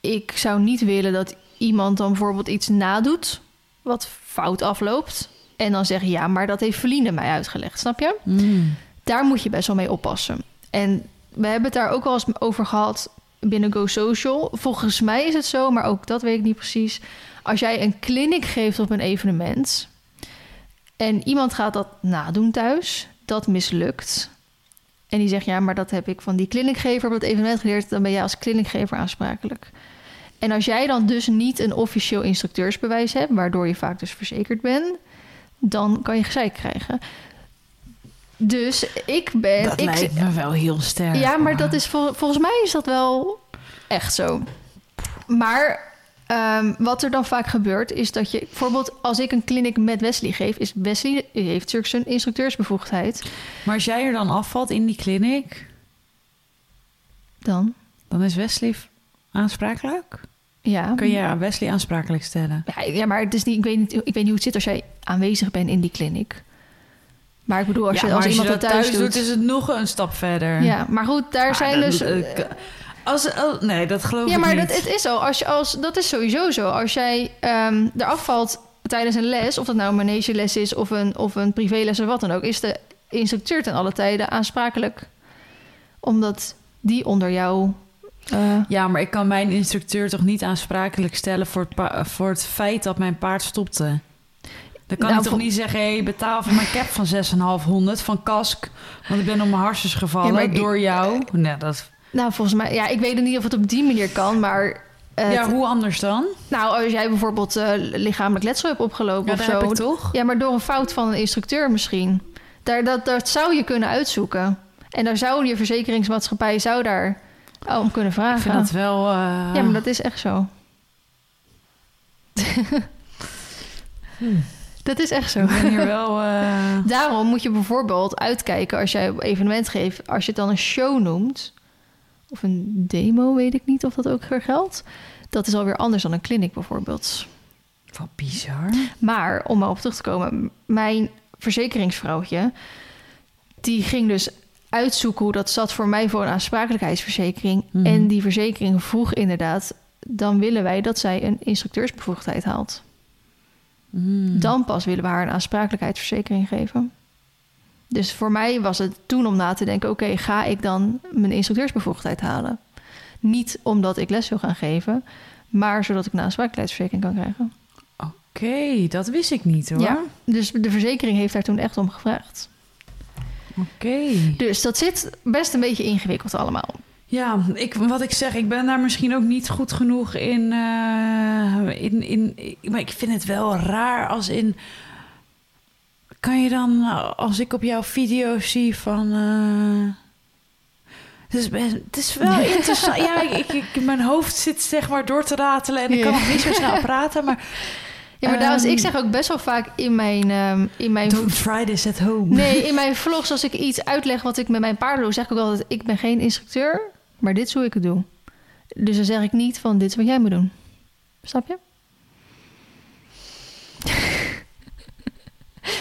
A: ik zou niet willen dat iemand dan bijvoorbeeld iets nadoet... wat fout afloopt. En dan zeggen, ja, maar dat heeft Verlinde mij uitgelegd. Snap je?
B: Hmm.
A: daar moet je best wel mee oppassen. En we hebben het daar ook wel eens over gehad binnen Go Social. Volgens mij is het zo, maar ook dat weet ik niet precies. Als jij een clinic geeft op een evenement en iemand gaat dat nadoen thuis, dat mislukt. En die zegt ja, maar dat heb ik van die clinicgever op het evenement geleerd, dan ben jij als clinicgever aansprakelijk. En als jij dan dus niet een officieel instructeursbewijs hebt, waardoor je vaak dus verzekerd bent, dan kan je gezeik krijgen. Dus ik ben.
B: Dat
A: ik,
B: lijkt me wel heel sterk.
A: ja, maar dat is vol- volgens mij is dat wel echt zo. Maar ehm, wat er dan vaak gebeurt, is dat je bijvoorbeeld als ik een clinic met Wesley geef, is Wesley heeft natuurlijk zijn instructeursbevoegdheid.
B: Maar als jij er dan afvalt in die clinic,
A: Dan
B: dan is Wesley aansprakelijk?
A: Ja.
B: Kun je Wesley aansprakelijk stellen?
A: Ja, ja, maar het is niet, ik, weet niet, ik weet niet hoe het zit als jij aanwezig bent in die clinic. Maar ik bedoel, als,
B: Ja,
A: je,
B: maar
A: als iemand
B: dat
A: dat thuis, doet.
B: is het nog een stap verder.
A: ja, maar goed, daar
B: Maar
A: zijn dus.
B: eh, Als, nee, dat geloof
A: ja,
B: ik
A: maar
B: niet.
A: dat, het is zo. Als je, als, dat is sowieso zo. Als jij ehm eraf valt tijdens een les, of dat nou een manegeles is of een, of een privéles of wat dan ook, is de instructeur ten alle tijden aansprakelijk. Omdat die onder jou. Eh,
B: Ja, maar ik kan mijn instructeur toch niet aansprakelijk stellen voor het, pa- voor het feit dat mijn paard stopte. Dan kan
A: Nou,
B: ik toch niet zeggen, hey, betaal voor mijn cap van 6,500 van Kask, want ik ben op mijn harsjes gevallen
A: Ja, maar ik-
B: door jou. Nee, dat...
A: nou, volgens mij, ja, ik weet niet of het op die manier kan, maar. eh,
B: ja, hoe anders dan?
A: Nou, als jij bijvoorbeeld eh, lichamelijk letsel hebt opgelopen
B: Ja,
A: of zo.
B: heb ik toch?
A: Ja, maar door een fout van een instructeur misschien. Daar, dat, dat zou je kunnen uitzoeken. En daar zou je verzekeringsmaatschappij zou daar oh, om kunnen
B: Ik
A: vragen.
B: vind dat wel... eh,
A: Ja, maar dat is echt zo. (laughs) dat is echt zo.
B: Ik ben hier wel... eh, (laughs)
A: Daarom moet je bijvoorbeeld uitkijken als jij op evenement geeft, als je het dan een show noemt, of een demo, weet ik niet of dat ook weer geldt. Dat is alweer anders dan een clinic bijvoorbeeld.
B: Wat bizar.
A: Maar om maar op terug te komen, mijn verzekeringsvrouwtje, die ging dus uitzoeken hoe dat zat voor mij voor een aansprakelijkheidsverzekering.
B: Mhm.
A: En die verzekering vroeg inderdaad, dan willen wij dat zij een instructeursbevoegdheid haalt.
B: Mm.
A: Dan pas willen we haar een aansprakelijkheidsverzekering geven. Dus voor mij was het toen om na te denken: oké, ga ik dan mijn instructeursbevoegdheid halen? Niet omdat ik les wil gaan geven, maar zodat ik een aansprakelijkheidsverzekering kan krijgen.
B: Oké, dat wist ik niet hoor.
A: Ja, dus de verzekering heeft daar toen echt om gevraagd.
B: Oké.
A: Dus dat zit best een beetje ingewikkeld allemaal.
B: Ja, ik, wat ik zeg, ik ben daar misschien ook niet goed genoeg in, eh, in, in, Maar ik vind het wel raar als in... Kan je dan, als ik op jouw video zie van... eh, het, is best, het is wel interessant. Ja, ik, ik, mijn hoofd zit zeg maar door te ratelen... en ik kan nog niet zo snel praten, maar...
A: Ja, maar daarom,
B: Ehm,
A: ik zeg ook best wel vaak in mijn, ehm, in mijn
B: Don't try this at home.
A: Nee, in (laughs) mijn vlogs, als ik iets uitleg wat ik met mijn paarden doe, zeg ik ook altijd: ik ben geen instructeur, maar dit is hoe ik het doe. Dus dan zeg ik niet van dit is wat jij moet doen. Snap je? (laughs)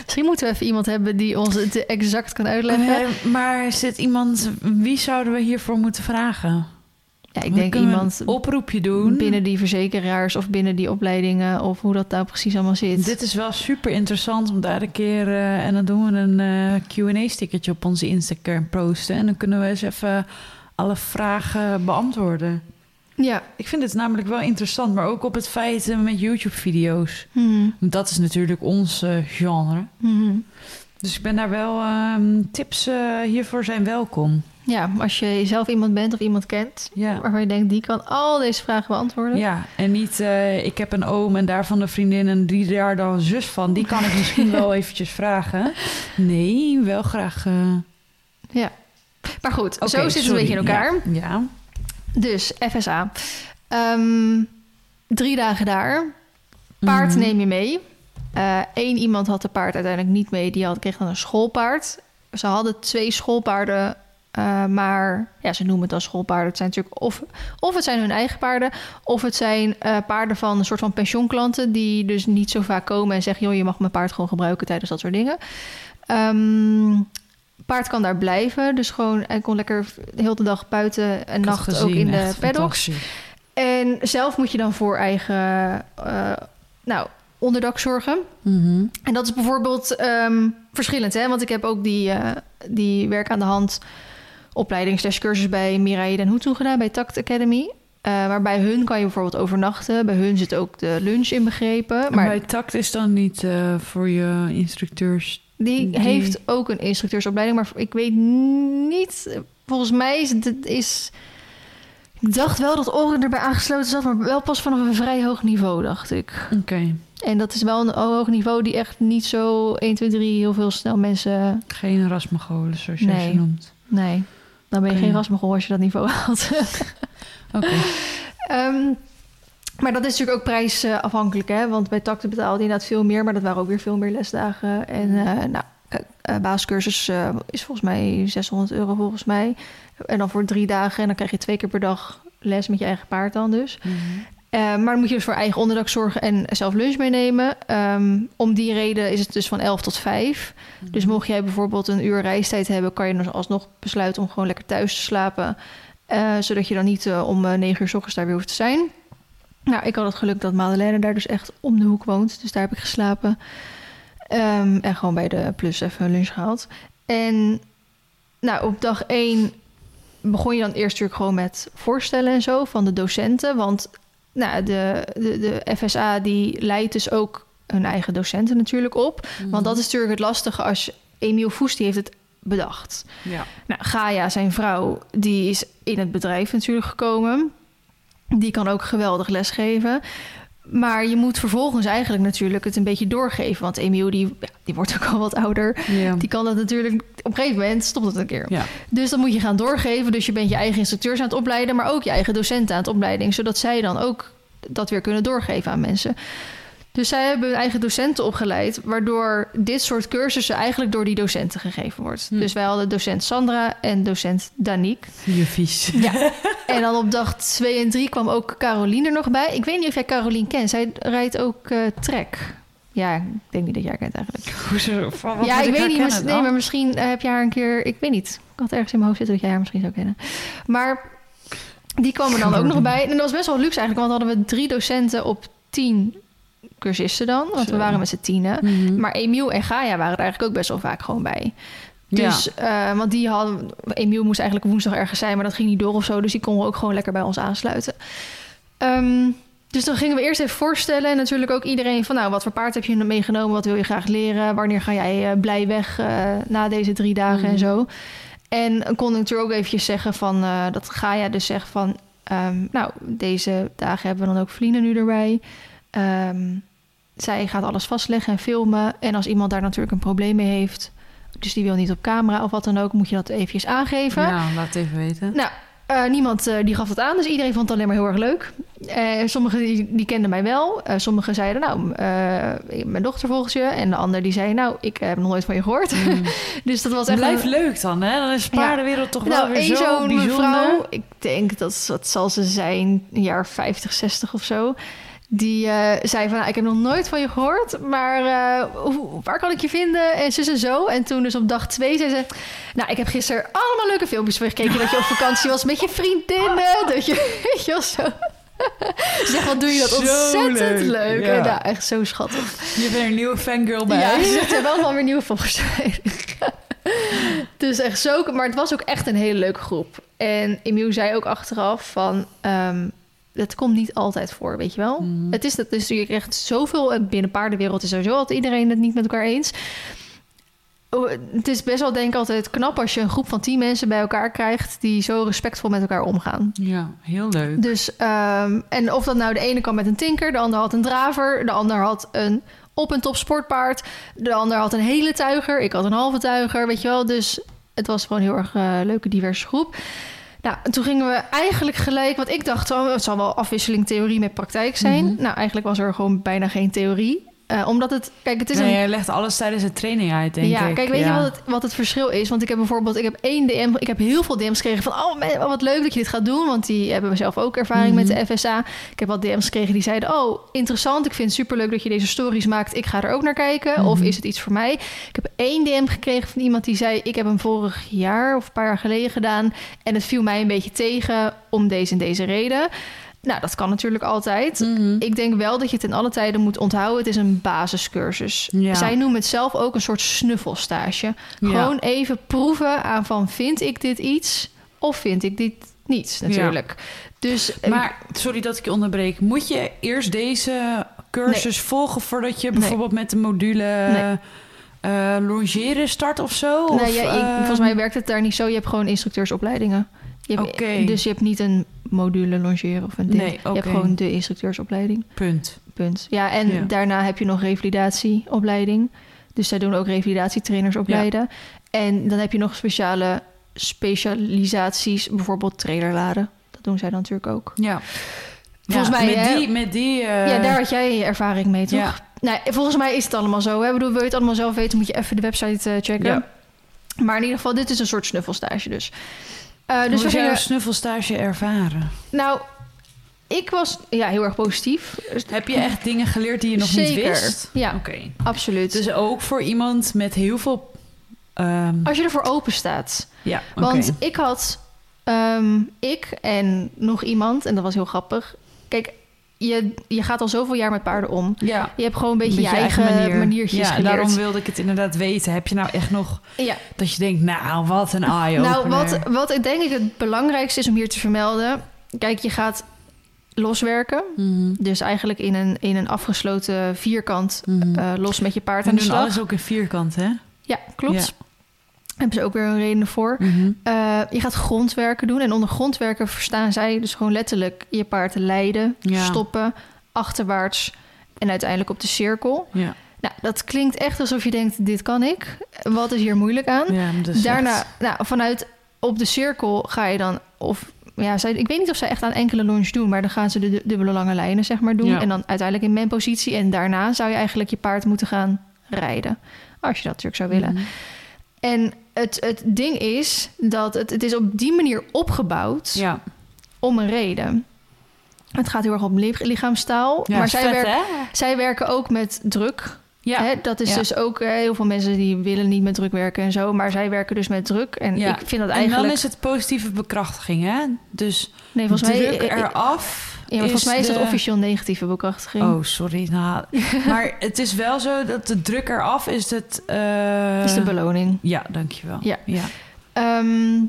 A: Misschien moeten we even iemand hebben die ons het exact kan uitleggen.
B: Eh, maar zit iemand... Wie zouden we hiervoor moeten vragen?
A: Ja, ik denk iemand
B: een oproepje doen.
A: binnen die verzekeraars of binnen die opleidingen of hoe dat nou precies allemaal zit.
B: Dit is wel super interessant om daar een keer... eh, en dan doen we een eh, Q&A-stickertje op onze Instagram posten. En dan kunnen we eens even alle vragen beantwoorden.
A: Ja.
B: Ik vind het namelijk wel interessant, maar ook op het feit eh, met YouTube-video's.
A: Mhm.
B: Dat is natuurlijk ons genre.
A: Mhm.
B: Dus ik ben daar wel... ehm, tips hiervoor zijn welkom.
A: Ja, als je zelf iemand bent of iemand kent
B: Ja.
A: waarvan je denkt die kan al deze vragen beantwoorden.
B: Ja, en niet eh, ik heb een oom en daarvan een vriendin en die daar dan zus van. Die kan ik misschien wel (laughs) eventjes vragen. Nee, wel graag. eh,
A: Ja. Maar goed, zo zit het een beetje in elkaar.
B: Ja, ja.
A: Dus FSA. Ehm, drie dagen daar. Paard
B: Mhm.
A: neem je mee. Eén iemand had de paard uiteindelijk niet mee. Die had, kreeg dan een schoolpaard. Ze hadden twee schoolpaarden. Eh, maar ja, ze noemen het dan schoolpaarden. Het zijn natuurlijk of, of het zijn hun eigen paarden. Of het zijn eh, paarden van een soort van pensioenklanten. Die dus niet zo vaak komen en zeggen: joh, je mag mijn paard gewoon gebruiken tijdens dat soort dingen. Ehm, paard kan daar blijven. Dus gewoon, hij kon lekker de hele dag buiten en
B: Ik
A: nacht ook in de paddocks. En zelf moet je dan voor eigen eh, nou, onderdak zorgen.
B: Mhm.
A: En dat is bijvoorbeeld ehm, verschillend, hè? Want ik heb ook die, die werk aan de hand opleiding slash cursus bij Mirai Den Hoed gedaan, bij Tact Academy. Eh, maar bij hun kan je bijvoorbeeld overnachten. Bij hun zit ook de lunch inbegrepen.
B: Maar bij tact is dan niet eh, voor je instructeurs.
A: die,
B: die-
A: heeft ook een instructeursopleiding. Maar ik weet niet... Volgens mij is het... Is, Ik dacht wel dat oren erbij aangesloten zat, maar wel pas vanaf een vrij hoog niveau, dacht ik.
B: Oké.
A: En dat is wel een hoog niveau die echt niet zo 1, 2, 3 heel veel snel mensen...
B: Geen rasmagolen, zoals je
A: Nee.
B: ze noemt.
A: Nee, dan ben je geen rasmogol als je dat niveau (laughs) haalt.
B: Oké.
A: Ehm, maar dat is natuurlijk ook prijsafhankelijk, hè? Want bij takte betaalde je inderdaad veel meer, maar dat waren ook weer veel meer lesdagen. En eh nou, kijk, eh, basiscursus eh, is volgens mij 600 euro volgens mij. En dan voor drie dagen en dan krijg je twee keer per dag les met je eigen paard dan dus.
B: Mhm.
A: Eh, maar dan moet je dus voor eigen onderdak zorgen en zelf lunch meenemen. Ehm, om die reden is het dus van 11 tot 5. Dus mocht jij bijvoorbeeld een uur reistijd hebben, kan je dus alsnog besluiten om gewoon lekker thuis te slapen. Eh, zodat je dan niet eh, om eh, 9 uur s ochtends daar weer hoeft te zijn. Nou, ik had het geluk dat Madeleine daar dus echt om de hoek woont. Dus daar heb ik geslapen. Ehm, en gewoon bij de plus even lunch gehaald. En nou, op dag 1 begon je dan eerst natuurlijk gewoon met voorstellen en zo van de docenten. Want nou, de, de, de FSA die leidt dus ook hun eigen docenten natuurlijk op. Want dat is natuurlijk het lastige als. Emiel Voes die heeft het bedacht.
B: Ja.
A: Nou, Gaia, zijn vrouw, die is in het bedrijf natuurlijk gekomen. Die kan ook geweldig lesgeven. Maar je moet vervolgens eigenlijk natuurlijk het een beetje doorgeven. Want Emiel, die, ja, die wordt ook al wat ouder. Die kan dat natuurlijk... Op een gegeven moment stopt het een keer. Dus dan moet je gaan doorgeven. Dus je bent je eigen instructeurs aan het opleiden... maar ook je eigen docenten aan het opleiding... zodat zij dan ook dat weer kunnen doorgeven aan mensen. Dus zij hebben hun eigen docenten opgeleid... waardoor dit soort cursussen eigenlijk door die docenten gegeven wordt.
B: Hm.
A: Dus wij hadden docent Sandra en docent Danique.
B: Juffies.
A: Ja. (laughs) en dan op dag 2 en 3 kwam ook Caroline er nog bij. Ik weet niet of jij Caroline kent. Zij rijdt ook eh trek. Ja, ik denk niet dat jij haar kent eigenlijk. (laughs)
B: Hoezo? Van wat
A: ja, ik weet niet. mis- nee, maar misschien eh, heb je haar een keer... Ik weet niet. Ik had ergens in mijn hoofd zitten dat jij haar misschien zou kennen. Maar die kwam er dan ook nog bij. En dat was best wel luxe eigenlijk. Want hadden we drie docenten op tien cursisten dan. Want
B: Zo.
A: we waren met z'n tienen.
B: Mhm.
A: Maar Emiel en Gaia waren er eigenlijk ook best wel vaak gewoon bij.
B: Ja.
A: Dus, eh, want die hadden... Emiel moest eigenlijk woensdag ergens zijn, maar dat ging niet door of zo. Dus die kon ook gewoon lekker bij ons aansluiten. Ehm, dus dan gingen we eerst even voorstellen. En natuurlijk ook iedereen van... Nou, wat voor paard heb je meegenomen? Wat wil je graag leren? Wanneer ga jij eh, blij weg eh, na deze drie dagen en
B: Mhm.
A: zo? En kon ik natuurlijk ook eventjes zeggen van... dat Gaia dus zegt van... ehm, nou, deze dagen hebben we dan ook Vliene nu erbij. Ehm, zij gaat alles vastleggen en filmen. En als iemand daar natuurlijk een probleem mee heeft... dus die wil niet op camera of wat dan ook... moet je dat eventjes aangeven.
B: Ja, laat even weten.
A: Nou, eh, niemand eh, die gaf het aan, dus iedereen vond het alleen maar heel erg leuk. Eh, sommigen die, die kenden mij wel. Sommigen zeiden, nou, mijn dochter volgt je. En de ander die zei, nou, ik heb nog nooit van je gehoord.
B: Mm. (laughs)
A: dus dat was
B: Het
A: echt...
B: blijft
A: een-
B: leuk dan, hè? Dan is
A: Ja.
B: paardenwereld toch wel
A: nou,
B: weer zo
A: zo'n
B: bijzonder.
A: mevrouw, ik denk dat wat zal ze zijn, een jaar 50, 60 of zo. Die eh, zei van, nou, ik heb nog nooit van je gehoord, maar eh, hoe, waar kan ik je vinden? En zus en zo. En toen dus op dag twee zei ze, nou, ik heb gisteren allemaal leuke filmpjes van je gekeken dat je op (laughs) vakantie was met je vriendinnen. Dat je, (laughs) weet je wel, zo. Ze zegt, wat doe je dat
B: Zo
A: ontzettend
B: leuk,
A: leuk.
B: ja.
A: En nou, echt zo schattig.
B: Je er een nieuwe fangirl bij.
A: Ja, ze er wel (laughs) wel weer nieuwe volgers dus echt zo... Maar het was ook echt een hele leuke groep. En Emiel zei ook achteraf van... ehm het komt niet altijd voor, weet je wel.
B: Mhm.
A: Het is dat dus je krijgt zoveel... en Binnen de paardenwereld is sowieso altijd iedereen het niet met elkaar eens. Oh, Het is best wel denk ik altijd knap als je een groep van tien mensen bij elkaar krijgt... die zo respectvol met elkaar omgaan.
B: Ja, heel leuk.
A: Dus, ehm, en of dat nou de ene kan met een tinker, de ander had een draver, de ander had een op- en top sportpaard, de ander had een hele tuiger, ik had een halve tuiger, weet je wel. Dus het was gewoon heel erg eh, leuke, diverse groep. Nou, en toen gingen we eigenlijk gelijk, wat ik dacht, oh, het zal wel afwisseling theorie met praktijk zijn.
B: Mhm.
A: Nou, eigenlijk was er gewoon bijna geen theorie. Eh, omdat het, kijk, het is
B: nee,
A: een
B: jij legt alles tijdens de training uit, denk
A: ja,
B: ik.
A: kijk, weet
B: Ja.
A: je wat het, wat het verschil is? Want ik heb bijvoorbeeld, ik heb één DM, ik heb heel veel DM's gekregen van, oh, wat leuk dat je dit gaat doen, want die hebben zelf ook ervaring
B: Mhm.
A: met de FSA. Ik heb wat DM's gekregen die zeiden, oh, interessant, ik vind het superleuk dat je deze stories maakt, ik ga er ook naar kijken, of
B: Mhm.
A: is het iets voor mij? Ik heb één DM gekregen van iemand die zei, ik heb hem vorig jaar of een paar jaar geleden gedaan en het viel mij een beetje tegen om deze en deze reden. Nou, dat kan natuurlijk altijd.
B: Mhm.
A: Ik denk wel dat je ten alle tijden moet onthouden. Het is een basiscursus.
B: Ja.
A: Zij noemen het zelf ook een soort snuffelstage.
B: Ja.
A: Gewoon even proeven aan van vind ik dit iets of vind ik dit niets natuurlijk. Dus eh,
B: Maar, sorry dat ik je onderbreek. Moet je eerst deze cursus volgen voordat je
A: Nee.
B: bijvoorbeeld met de module
A: Nee.
B: eh, longeren start of zo?
A: nou
B: Of,
A: ja, ik-
B: eh,
A: volgens mij werkt het daar niet zo. Je hebt gewoon instructeursopleidingen. Je hebt,
B: Oké.
A: Dus je hebt niet een module longeren of een ding.
B: Nee,
A: Je hebt gewoon de instructeursopleiding.
B: Punt.
A: Punt. Ja, en
B: Ja.
A: daarna heb je nog revalidatieopleiding. Dus zij doen ook revalidatietrainers opleiden. En dan heb je nog speciale specialisaties, bijvoorbeeld trailerladen. Dat doen zij dan natuurlijk ook.
B: Ja.
A: Volgens
B: Ja,
A: mij,
B: met
A: hè?
B: die, met die eh,
A: ja, daar had jij ervaring mee, toch?
B: Ja.
A: Nou, volgens mij is het allemaal zo. Hè? Ik bedoel, wil je het allemaal zelf weten, moet je even de website eh, checken.
B: Ja.
A: Maar in ieder geval, dit is een soort snuffelstage dus. Eh,
B: Dus
A: dus
B: Hoe
A: we gingen,
B: snuffelstage ervaren?
A: nou, ik was ja, heel erg positief.
B: Heb je echt dingen geleerd die je nog
A: Zeker.
B: niet wist?
A: Ja,
B: Oké.
A: absoluut.
B: Dus ook voor iemand met heel veel... ehm,
A: Als je ervoor open staat.
B: ja.
A: Want ik had, ehm, ik en nog iemand, en dat was heel grappig. Kijk, je, je gaat al zoveel jaar met paarden om.
B: Ja,
A: Je hebt gewoon een beetje je eigen, maniertjes
B: Ja,
A: geleerd.
B: daarom wilde ik het inderdaad weten. Heb je nou echt nog
A: ja.
B: dat je denkt, nou, wat een eye-opener.
A: Nou, wat, wat ik denk ik het belangrijkste is om hier te vermelden. Kijk, je gaat loswerken.
B: Mhm,
A: Dus eigenlijk in een, in een afgesloten vierkant
B: mhm.
A: eh, los met je paard
B: We
A: aan de
B: doen
A: slag.
B: alles ook in vierkant, hè?
A: Ja, klopt. Hebben ze ook weer een reden voor.
B: Mhm.
A: Eh, je gaat grondwerken doen. En onder grondwerken verstaan zij dus gewoon letterlijk je paard leiden,
B: Ja.
A: stoppen, achterwaarts en uiteindelijk op de cirkel.
B: Ja,
A: Nou, dat klinkt echt alsof je denkt, dit kan ik. Wat is hier moeilijk aan?
B: ja dus
A: Daarna,
B: echt-
A: nou, vanuit op de cirkel ga je dan... Of, ja, zij, ik weet niet of zij echt aan enkele lunge doen... maar dan gaan ze de du- dubbele lange lijnen zeg maar doen.
B: Ja.
A: En dan uiteindelijk in menpositie. En daarna zou je eigenlijk je paard moeten gaan rijden. Als je dat natuurlijk zou willen.
B: Mhm.
A: En het, het ding is dat het, het is op die manier opgebouwd
B: Ja,
A: om een reden. Het gaat heel erg om li- lichaamstaal.
B: ja
A: maar
B: vet,
A: zij, werken zij werken ook met druk.
B: Ja,
A: Hè, dat is
B: ja.
A: dus ook heel veel mensen die willen niet met druk werken en zo. Maar zij werken dus met druk. En
B: Ja.
A: ik vind dat
B: en
A: eigenlijk...
B: dan is het positieve bekrachtiging, hè? Dus
A: nee, volgens mij,
B: druk
A: eh,
B: eraf
A: Ja, volgens mij is dat officieel negatieve bekrachtiging.
B: Oh, sorry. Nou, (laughs) maar het is wel zo dat de druk eraf is het... eh,
A: is de beloning.
B: Ja, dankjewel.
A: Ja.
B: ja.
A: Ehm,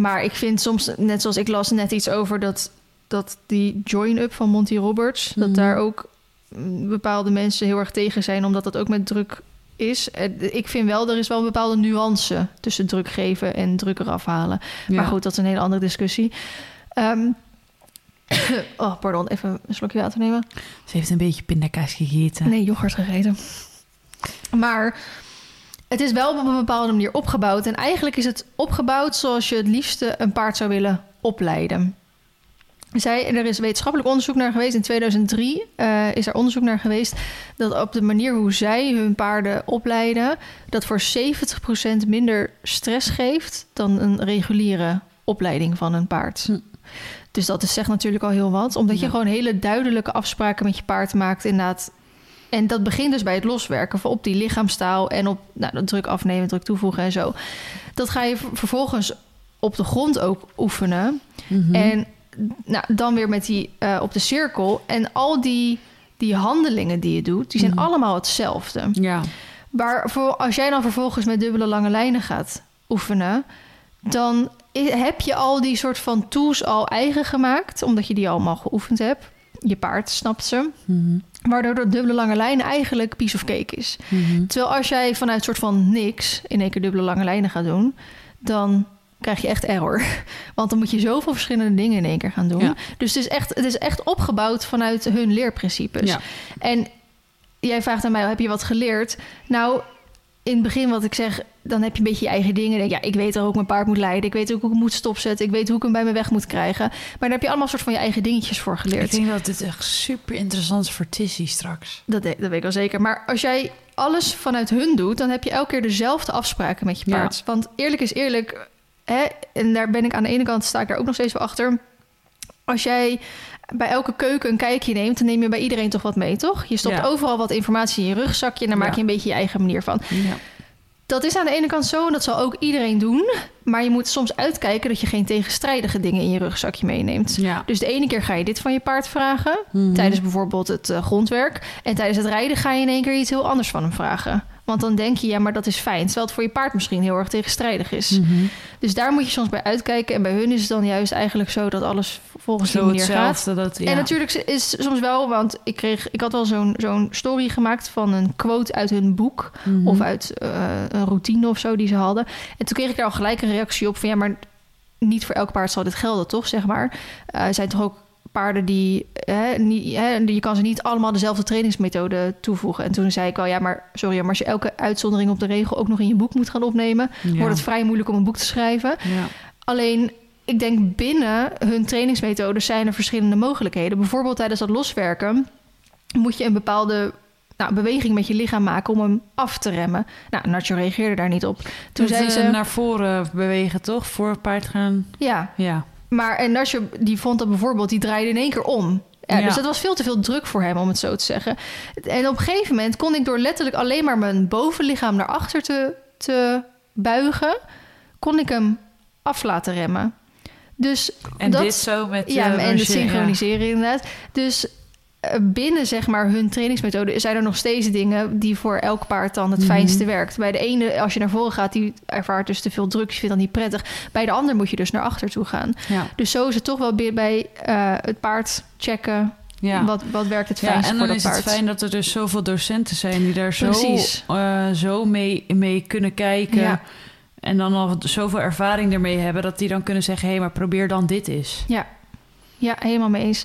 A: maar ik vind soms, net zoals ik las net iets over dat, dat die join-up van Monty Roberts,
B: Mhm.
A: dat daar ook mm, bepaalde mensen heel erg tegen zijn, omdat dat ook met druk is. Eh, Ik vind wel, er is wel een bepaalde nuance tussen druk geven en druk eraf halen. Maar goed, dat is een hele andere discussie. Ehm, (coughs) oh, pardon, even een slokje water nemen.
B: Ze heeft een beetje pindakaas gegeten.
A: Nee, yoghurt gegeten. Maar het is wel op een bepaalde manier opgebouwd. En eigenlijk is het opgebouwd zoals je het liefste een paard zou willen opleiden. Zij, er is wetenschappelijk onderzoek naar geweest. In 2003 eh, is er onderzoek naar geweest dat op de manier hoe zij hun paarden opleiden, dat voor 70% minder stress geeft dan een reguliere opleiding van een paard.
B: Hm.
A: Dus dat is zegt natuurlijk al heel wat, omdat je gewoon hele duidelijke afspraken met je paard maakt, inderdaad. En dat begint dus bij het loswerken van op die lichaamstaal en op nou, dat druk afnemen, druk toevoegen en zo. Dat ga je vervolgens op de grond ook oefenen.
B: Mhm.
A: En nou, dan weer met die eh, op de cirkel. En al die, die handelingen die je doet, die zijn
B: Mhm.
A: allemaal hetzelfde.
B: Ja,
A: Maar voor, als jij dan vervolgens met dubbele lange lijnen gaat oefenen, dan heb je al die soort van tools al eigen gemaakt, omdat je die allemaal geoefend hebt. Je paard snapt ze.
B: Mhm.
A: Waardoor de dubbele lange lijn eigenlijk piece of cake is.
B: Mhm.
A: Terwijl als jij vanuit soort van niks in één keer dubbele lange lijnen gaat doen, dan krijg je echt error. (laughs) Want dan moet je zoveel verschillende dingen in één keer gaan doen.
B: Ja.
A: Dus het is, echt, het is echt opgebouwd vanuit hun leerprincipes.
B: Ja.
A: En jij vraagt aan mij, heb je wat geleerd? Nou, in het begin wat ik zeg, dan heb je een beetje je eigen dingen. Denk, ja, ik weet ook hoe ik mijn paard moet leiden. Ik weet ook hoe ik hem moet stopzetten. Ik weet hoe ik hem bij me weg moet krijgen. Maar daar heb je allemaal soort van je eigen dingetjes voor
B: Ik
A: geleerd.
B: denk dat dit echt super interessant is voor Tissy straks.
A: Dat, dat weet ik wel zeker. Maar als jij alles vanuit hun doet, dan heb je elke keer dezelfde afspraken met je
B: Ja.
A: paard. Want eerlijk is eerlijk, hè, en daar ben ik aan de ene kant sta ik daar ook nog steeds wel achter. Als jij bij elke keuken een kijkje neemt, dan neem je bij iedereen toch wat mee, toch? Je stopt
B: Ja.
A: overal wat informatie in je rugzakje en daar maak je een beetje je eigen manier van.
B: Ja.
A: Dat is aan de ene kant zo en dat zal ook iedereen doen. Maar je moet soms uitkijken dat je geen tegenstrijdige dingen in je rugzakje meeneemt.
B: Ja.
A: Dus de ene keer ga je dit van je paard vragen,
B: Mhm.
A: tijdens bijvoorbeeld het eh, grondwerk. En tijdens het rijden ga je in één keer iets heel anders van hem vragen. Want dan denk je, ja, maar dat is fijn. Terwijl het voor je paard misschien heel erg tegenstrijdig is.
B: Mhm.
A: Dus daar moet je soms bij uitkijken. En bij hun is het dan juist eigenlijk zo dat alles volgens die
B: Zo
A: manier gaat.
B: Dat, ja.
A: En natuurlijk is het soms wel, want ik, kreeg, ik had wel zo'n zo'n story gemaakt van een quote uit hun boek.
B: Mhm.
A: Of uit eh, een routine of zo die ze hadden. En toen kreeg ik daar al gelijk een reactie op van ja, maar niet voor elk paard zal dit gelden, toch? Zeg maar. Eh, er zijn toch ook paarden die, hè, niet, hè, je kan ze niet allemaal dezelfde trainingsmethode toevoegen. En toen zei ik wel, ja, maar sorry, maar als je elke uitzondering op de regel ook nog in je boek moet gaan opnemen,
B: Ja.
A: wordt het vrij moeilijk om een boek te schrijven.
B: Ja.
A: Alleen, ik denk binnen hun trainingsmethodes zijn er verschillende mogelijkheden. Bijvoorbeeld tijdens dat loswerken moet je een bepaalde nou, beweging met je lichaam maken om hem af te remmen. Nou, Nacho reageerde daar niet op. Toen zei
B: ze naar voren bewegen, toch? Voor paard gaan.
A: ja,
B: Ja.
A: Maar en Nacho die vond dat bijvoorbeeld, die draaide in één keer om. Ja,
B: Ja.
A: Dus dat was veel te veel druk voor hem, om het zo te zeggen. En op een gegeven moment kon ik door letterlijk alleen maar mijn bovenlichaam naar achter te, te buigen, kon ik hem af laten remmen. Dus
B: En
A: dat,
B: dit zo met...
A: ja,
B: eh,
A: en
B: als
A: het
B: je-
A: synchroniseren inderdaad. Dus binnen zeg maar hun trainingsmethode zijn er nog steeds dingen die voor elk paard dan het
B: Mhm.
A: fijnste werkt. Bij de ene, als je naar voren gaat, die ervaart dus te veel druk, je vindt dat niet prettig. Bij de ander moet je dus naar achter toe gaan.
B: Ja. Ja.
A: Dus zo is het toch wel bij- bij eh, het paard checken.
B: ja.
A: Wat, wat werkt het
B: Ja,
A: fijnst
B: en
A: voor
B: dan
A: dat
B: is
A: paard?
B: het fijn dat er dus zoveel docenten zijn die daar zo, eh, zo mee, mee kunnen kijken.
A: Ja.
B: En dan al zoveel ervaring ermee hebben dat die dan kunnen zeggen: hé, hey, maar probeer dan dit eens.
A: Ja. ja, helemaal mee eens.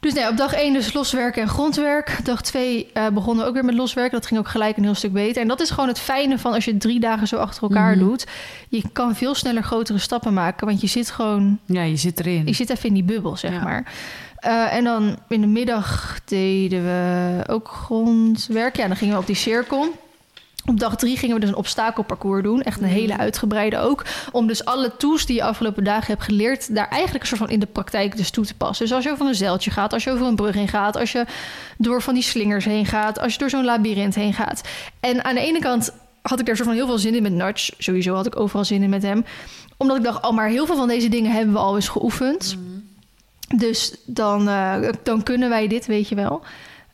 A: Dus nee, op dag 1 dus loswerken en grondwerk. Dag 2 eh, begonnen we ook weer met loswerken. Dat ging ook gelijk een heel stuk beter. En dat is gewoon het fijne van als je drie dagen zo achter elkaar
B: Mhm.
A: doet. Je kan veel sneller grotere stappen maken. Want je zit gewoon
B: Ja, je zit erin.
A: Je zit even in die bubbel, zeg
B: Ja.
A: maar. Eh, en dan in de middag deden we ook grondwerk. Ja, dan gingen we op die cirkel. Op dag drie gingen we dus een obstakelparcours doen. Echt een hele uitgebreide ook. Om dus alle tools die je afgelopen dagen hebt geleerd... daar eigenlijk een soort van in de praktijk dus toe te passen. Dus als je over een zeiltje gaat, als je over een brug heen gaat... als je door van die slingers heen gaat... als je door zo'n labyrint heen gaat. En aan de ene kant had ik daar soort van heel veel zin in met Nudge. Sowieso had ik overal zin in met hem. Omdat ik dacht, al maar heel veel van deze dingen hebben we al eens geoefend. Dus dan, eh, dan kunnen wij dit, weet je wel.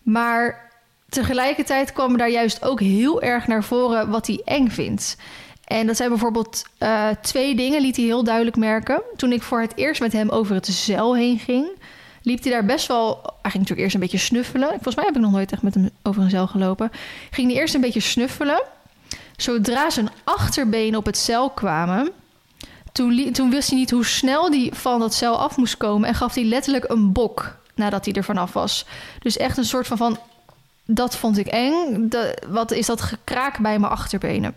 A: Maar tegelijkertijd kwam daar juist ook heel erg naar voren wat hij eng vindt. En dat zijn bijvoorbeeld eh, twee dingen, liet hij heel duidelijk merken. Toen ik voor het eerst met hem over het zeil heen ging, liep hij daar best wel... Hij ging natuurlijk eerst een beetje snuffelen. Volgens mij heb ik nog nooit echt met hem over een zeil gelopen. Ging hij eerst een beetje snuffelen. Zodra zijn achterbenen op het zeil kwamen... Toen, toen wist hij niet hoe snel hij van dat zeil af moest komen... en gaf hij letterlijk een bok nadat hij er vanaf was. Dus echt een soort van... van dat vond ik eng. Wat is dat gekraak bij mijn achterbenen?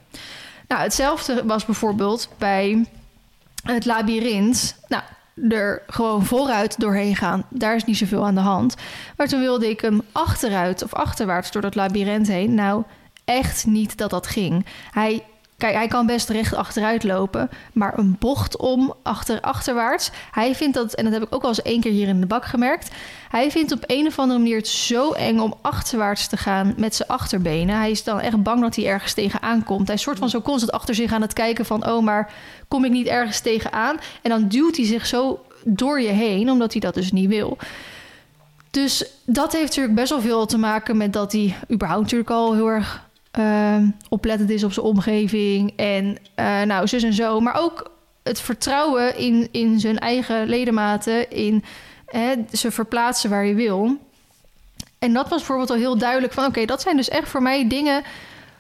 A: Nou, hetzelfde was bijvoorbeeld bij het labyrint. Nou, er gewoon vooruit doorheen gaan. Daar is niet zoveel aan de hand. Maar toen wilde ik hem achteruit of achterwaarts door dat labyrint heen. Nou, echt niet dat dat ging. Hij, kijk, hij kan best recht achteruit lopen. Maar een bocht om achter, achterwaarts. Hij vindt dat, en dat heb ik ook al eens één keer hier in de bak gemerkt. Hij vindt op een of andere manier het zo eng om achterwaarts te gaan met zijn achterbenen. Hij is dan echt bang dat hij ergens tegenaan komt. Hij is soort van zo constant achter zich aan het kijken van... oh, maar kom ik niet ergens tegenaan? En dan duwt hij zich zo door je heen, omdat hij dat dus niet wil. Dus dat heeft natuurlijk best wel veel te maken met dat hij überhaupt natuurlijk al heel erg eh, oplettend is op zijn omgeving. En eh, nou, zus en zo. Maar ook het vertrouwen in, in zijn eigen ledematen, in hè, ze verplaatsen waar je wil. En dat was bijvoorbeeld al heel duidelijk van... oké, dat zijn dus echt voor mij dingen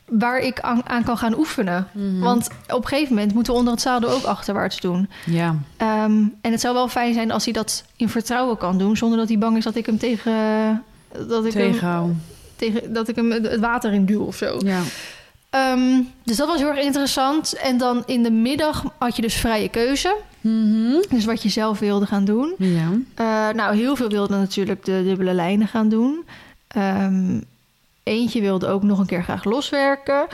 A: waar ik aan, aan kan gaan oefenen. Want op een gegeven moment moeten we onder het zadel ook achterwaarts doen.
B: Ja,
A: Ehm, en het zou wel fijn zijn als hij dat in vertrouwen kan doen... zonder dat hij bang is dat ik hem tegen... Dat ik hem, tegen, dat ik hem het water in duw of zo.
B: Ja.
A: Ehm, dus dat was heel erg interessant. En dan in de middag had je dus vrije keuze.
B: Mhm.
A: Dus wat je zelf wilde gaan doen.
B: Ja.
A: Eh, nou, heel veel wilden natuurlijk de dubbele lijnen gaan doen. Ehm, eentje wilde ook nog een keer graag loswerken.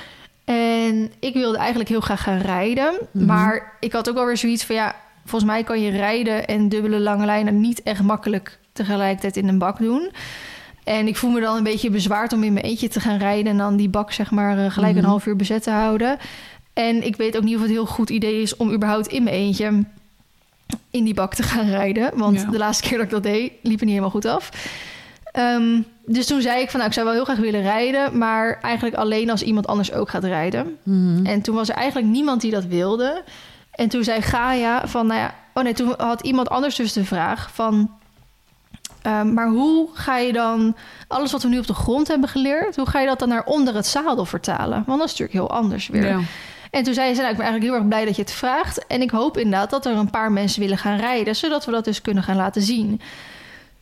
A: En ik wilde eigenlijk heel graag gaan rijden.
B: Mhm.
A: Maar ik had ook wel weer zoiets van... ja, volgens mij kan je rijden en dubbele lange lijnen... niet echt makkelijk tegelijkertijd in een bak doen. En ik voel me dan een beetje bezwaard om in mijn eentje te gaan rijden... en dan die bak zeg maar eh, gelijk
B: Mhm.
A: een half uur bezet te houden. En ik weet ook niet of het een heel goed idee is... om überhaupt in mijn eentje in die bak te gaan rijden. Want
B: Ja.
A: de laatste keer dat ik dat deed, liep het niet helemaal goed af. Ehm, dus toen zei ik van, nou, ik zou wel heel graag willen rijden... maar eigenlijk alleen als iemand anders ook gaat rijden.
B: Mhm.
A: En toen was er eigenlijk niemand die dat wilde. En toen zei Gaia van, nou ja... Oh nee, toen had iemand anders dus de vraag van... ehm, maar hoe ga je dan alles wat we nu op de grond hebben geleerd... hoe ga je dat dan naar onder het zadel vertalen? Want dat is natuurlijk heel anders weer.
B: Ja.
A: En toen zei ze, nou, ik ben eigenlijk heel erg blij dat je het vraagt. En ik hoop inderdaad dat er een paar mensen willen gaan rijden, zodat we dat dus kunnen gaan laten zien.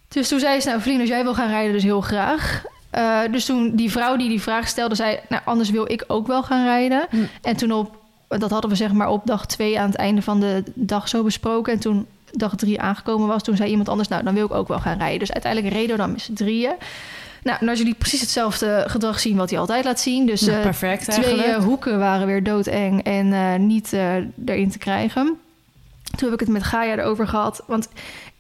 A: Dus toen zei ze, nou, vriend, als jij wil gaan rijden, dus heel graag. Uh, dus toen die vrouw die die vraag stelde, zei, nou, anders wil ik ook wel gaan rijden.
B: Hm.
A: En toen op, dat hadden we zeg maar op dag twee aan het einde van de dag zo besproken. En toen dag drie aangekomen was, toen zei iemand anders, nou, dan wil ik ook wel gaan rijden. Dus uiteindelijk reden we dan met z'n drieën. Nou, als jullie precies hetzelfde gedrag zien wat hij altijd laat zien. Dus
B: Nou,
A: eh,
B: perfect
A: twee eh, hoeken waren weer doodeng en eh, niet erin te krijgen. Toen heb ik het met Gaia erover gehad. Want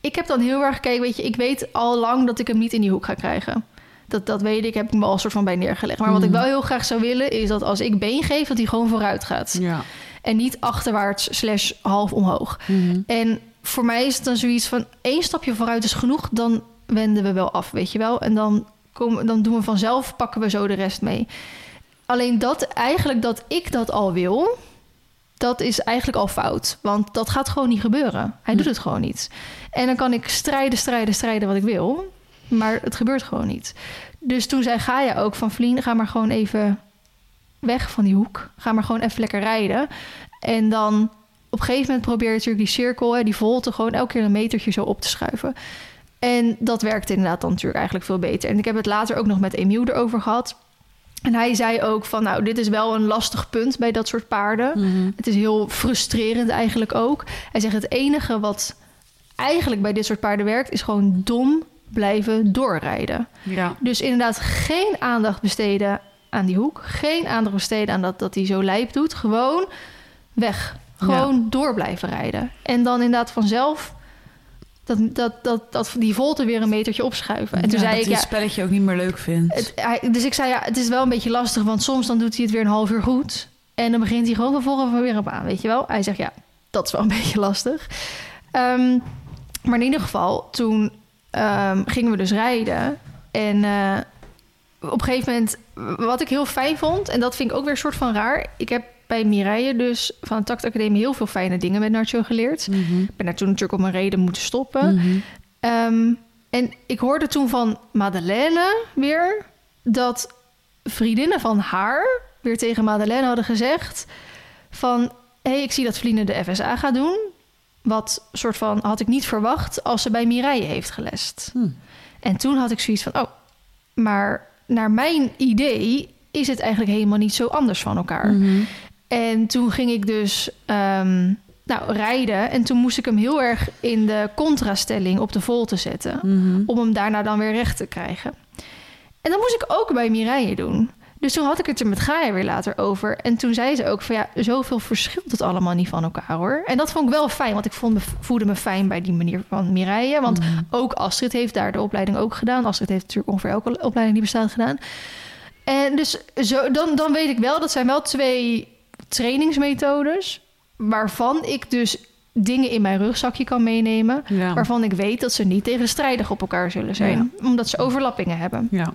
A: ik heb dan heel erg gekeken, weet je, ik weet al lang dat ik hem niet in die hoek ga krijgen. Dat, dat weet ik, heb ik me al soort van bij neergelegd. Maar wat ik
B: Mhm.
A: wel heel graag zou willen, is dat als ik been geef, dat hij gewoon vooruit gaat.
B: Ja.
A: En niet achterwaarts slash half omhoog.
B: Mhm.
A: En voor mij is het dan zoiets van één stapje vooruit is genoeg, dan wenden we wel af, weet je wel. En dan, komen, dan doen we vanzelf, pakken we zo de rest mee. Alleen dat eigenlijk dat ik dat al wil, dat is eigenlijk al fout. Want dat gaat gewoon niet gebeuren. Hij doet het gewoon niet. En dan kan ik strijden, strijden, strijden wat ik wil. Maar het gebeurt gewoon niet. Dus toen zei Gaia ook van Vlien, ga maar gewoon even weg van die hoek. Ga maar gewoon even lekker rijden. En dan op een gegeven moment probeer je natuurlijk die cirkel, hè, die volte, gewoon elke keer een metertje zo op te schuiven. En dat werkte inderdaad dan natuurlijk eigenlijk veel beter. En ik heb het later ook nog met Emiel erover gehad. En hij zei ook van, nou, dit is wel een lastig punt bij dat soort paarden.
B: Mhm.
A: Het is heel frustrerend eigenlijk ook. Hij zegt, het enige wat eigenlijk bij dit soort paarden werkt... is gewoon dom blijven doorrijden.
B: Ja.
A: Dus inderdaad geen aandacht besteden aan die hoek. Geen aandacht besteden aan dat, dat hij zo lijp doet. Gewoon weg. Gewoon door blijven rijden. En dan inderdaad vanzelf dat, dat, dat, dat die volte weer een metertje opschuiven. En toen
B: Ja,
A: zei
B: dat
A: ik, ja,
B: het spelletje ook niet meer leuk vindt.
A: het, hij- dus ik zei, ja, het is wel een beetje lastig, want soms dan doet hij het weer een half uur goed. En dan begint hij gewoon vervolgens weer op aan, weet je wel. Hij zegt, ja, dat is wel een (laughs) beetje lastig. Ehm, maar in ieder geval, toen ehm, gingen we dus rijden. En eh, op een gegeven moment, wat ik heel fijn vond... en dat vind ik ook weer een soort van raar... ik heb bij Mireille dus van de Tact Academie... heel veel fijne dingen met Nacho geleerd.
B: Mhm.
A: Ik ben daar toen natuurlijk op mijn reden moeten stoppen.
B: Mhm.
A: Ehm, en ik hoorde toen van Madeleine weer dat vriendinnen van haar weer tegen Madeleine hadden gezegd van hé, hey, ik zie dat Vliene de FSA gaat doen. Wat soort van had ik niet verwacht als ze bij Mireille heeft gelest.
B: Hm.
A: En toen had ik zoiets van oh, maar naar mijn idee is het eigenlijk helemaal niet zo anders van elkaar.
B: Mhm.
A: En toen ging ik dus ehm, nou, rijden. En toen moest ik hem heel erg in de contrastelling op de volte zetten.
B: Mhm.
A: Om hem daarna dan weer recht te krijgen. En dat moest ik ook bij Mireille doen. Dus toen had ik het er met Gaia weer later over. En toen zei ze ook van ja, zoveel verschilt het allemaal niet van elkaar hoor. En dat vond ik wel fijn, want ik vond me, voelde me fijn bij die manier van Mireille. Want
B: Mhm.
A: ook Astrid heeft daar de opleiding ook gedaan. Astrid heeft natuurlijk ongeveer elke opleiding die bestaat gedaan. En dus zo, dan, dan weet ik wel, dat zijn wel twee trainingsmethodes... waarvan ik dus dingen in mijn rugzakje kan meenemen...
B: Ja.
A: waarvan ik weet dat ze niet tegenstrijdig op elkaar zullen zijn. Omdat ze overlappingen hebben.
B: ja.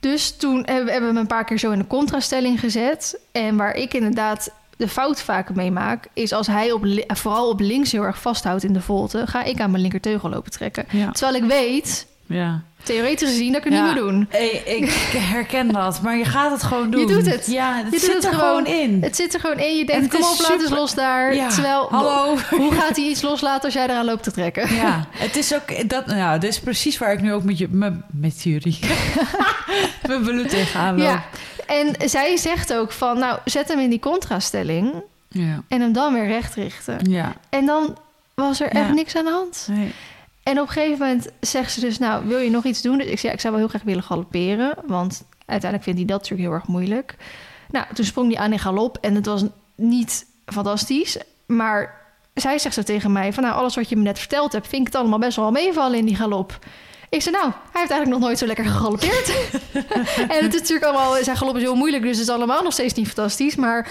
A: Dus toen hebben we hem een paar keer zo in de contrastelling gezet. En waar ik inderdaad de fout vaak mee maak... is als hij op, vooral op links heel erg vasthoudt in de volte... ga ik aan mijn linkerteugel lopen trekken.
B: Ja.
A: Terwijl ik weet,
B: ja.
A: Theoretisch gezien, dat het
B: Ja.
A: niet moet doen.
B: Hey, ik herken dat, maar je gaat het gewoon doen.
A: Je doet het.
B: Ja, het
A: Je doet
B: zit
A: het
B: er gewoon in.
A: Het zit er gewoon in. Je
B: En
A: denkt, kom op, laat eens los daar.
B: Ja,
A: Terwijl,
B: hallo. (laughs)
A: hoe (laughs) gaat hij iets loslaten als jij eraan loopt te trekken?
B: Ja, het is ook dat. Nou, dit is precies waar ik nu ook met je, met, met jullie, (laughs) mijn belut tegenaan loop.
A: Ja. En zij zegt ook van, nou, zet hem in die contrastelling
B: ja,
A: en hem dan weer recht richten.
B: ja.
A: En dan was er echt niks aan de hand.
B: Nee.
A: En op een gegeven moment zegt ze dus, nou, wil je nog iets doen? Dus ik zei, ja, ik zou wel heel graag willen galopperen, want uiteindelijk vindt hij dat natuurlijk heel erg moeilijk. Nou, toen sprong hij aan in galop en het was niet fantastisch, maar zij zegt zo tegen mij van, nou, alles wat je me net verteld hebt, vind ik het allemaal best wel meevallen in die galop. Ik zei, nou, hij heeft eigenlijk nog nooit zo lekker gegalopeerd. (laughs) en het is natuurlijk allemaal, zijn galop is heel moeilijk, dus het is allemaal nog steeds niet fantastisch. Maar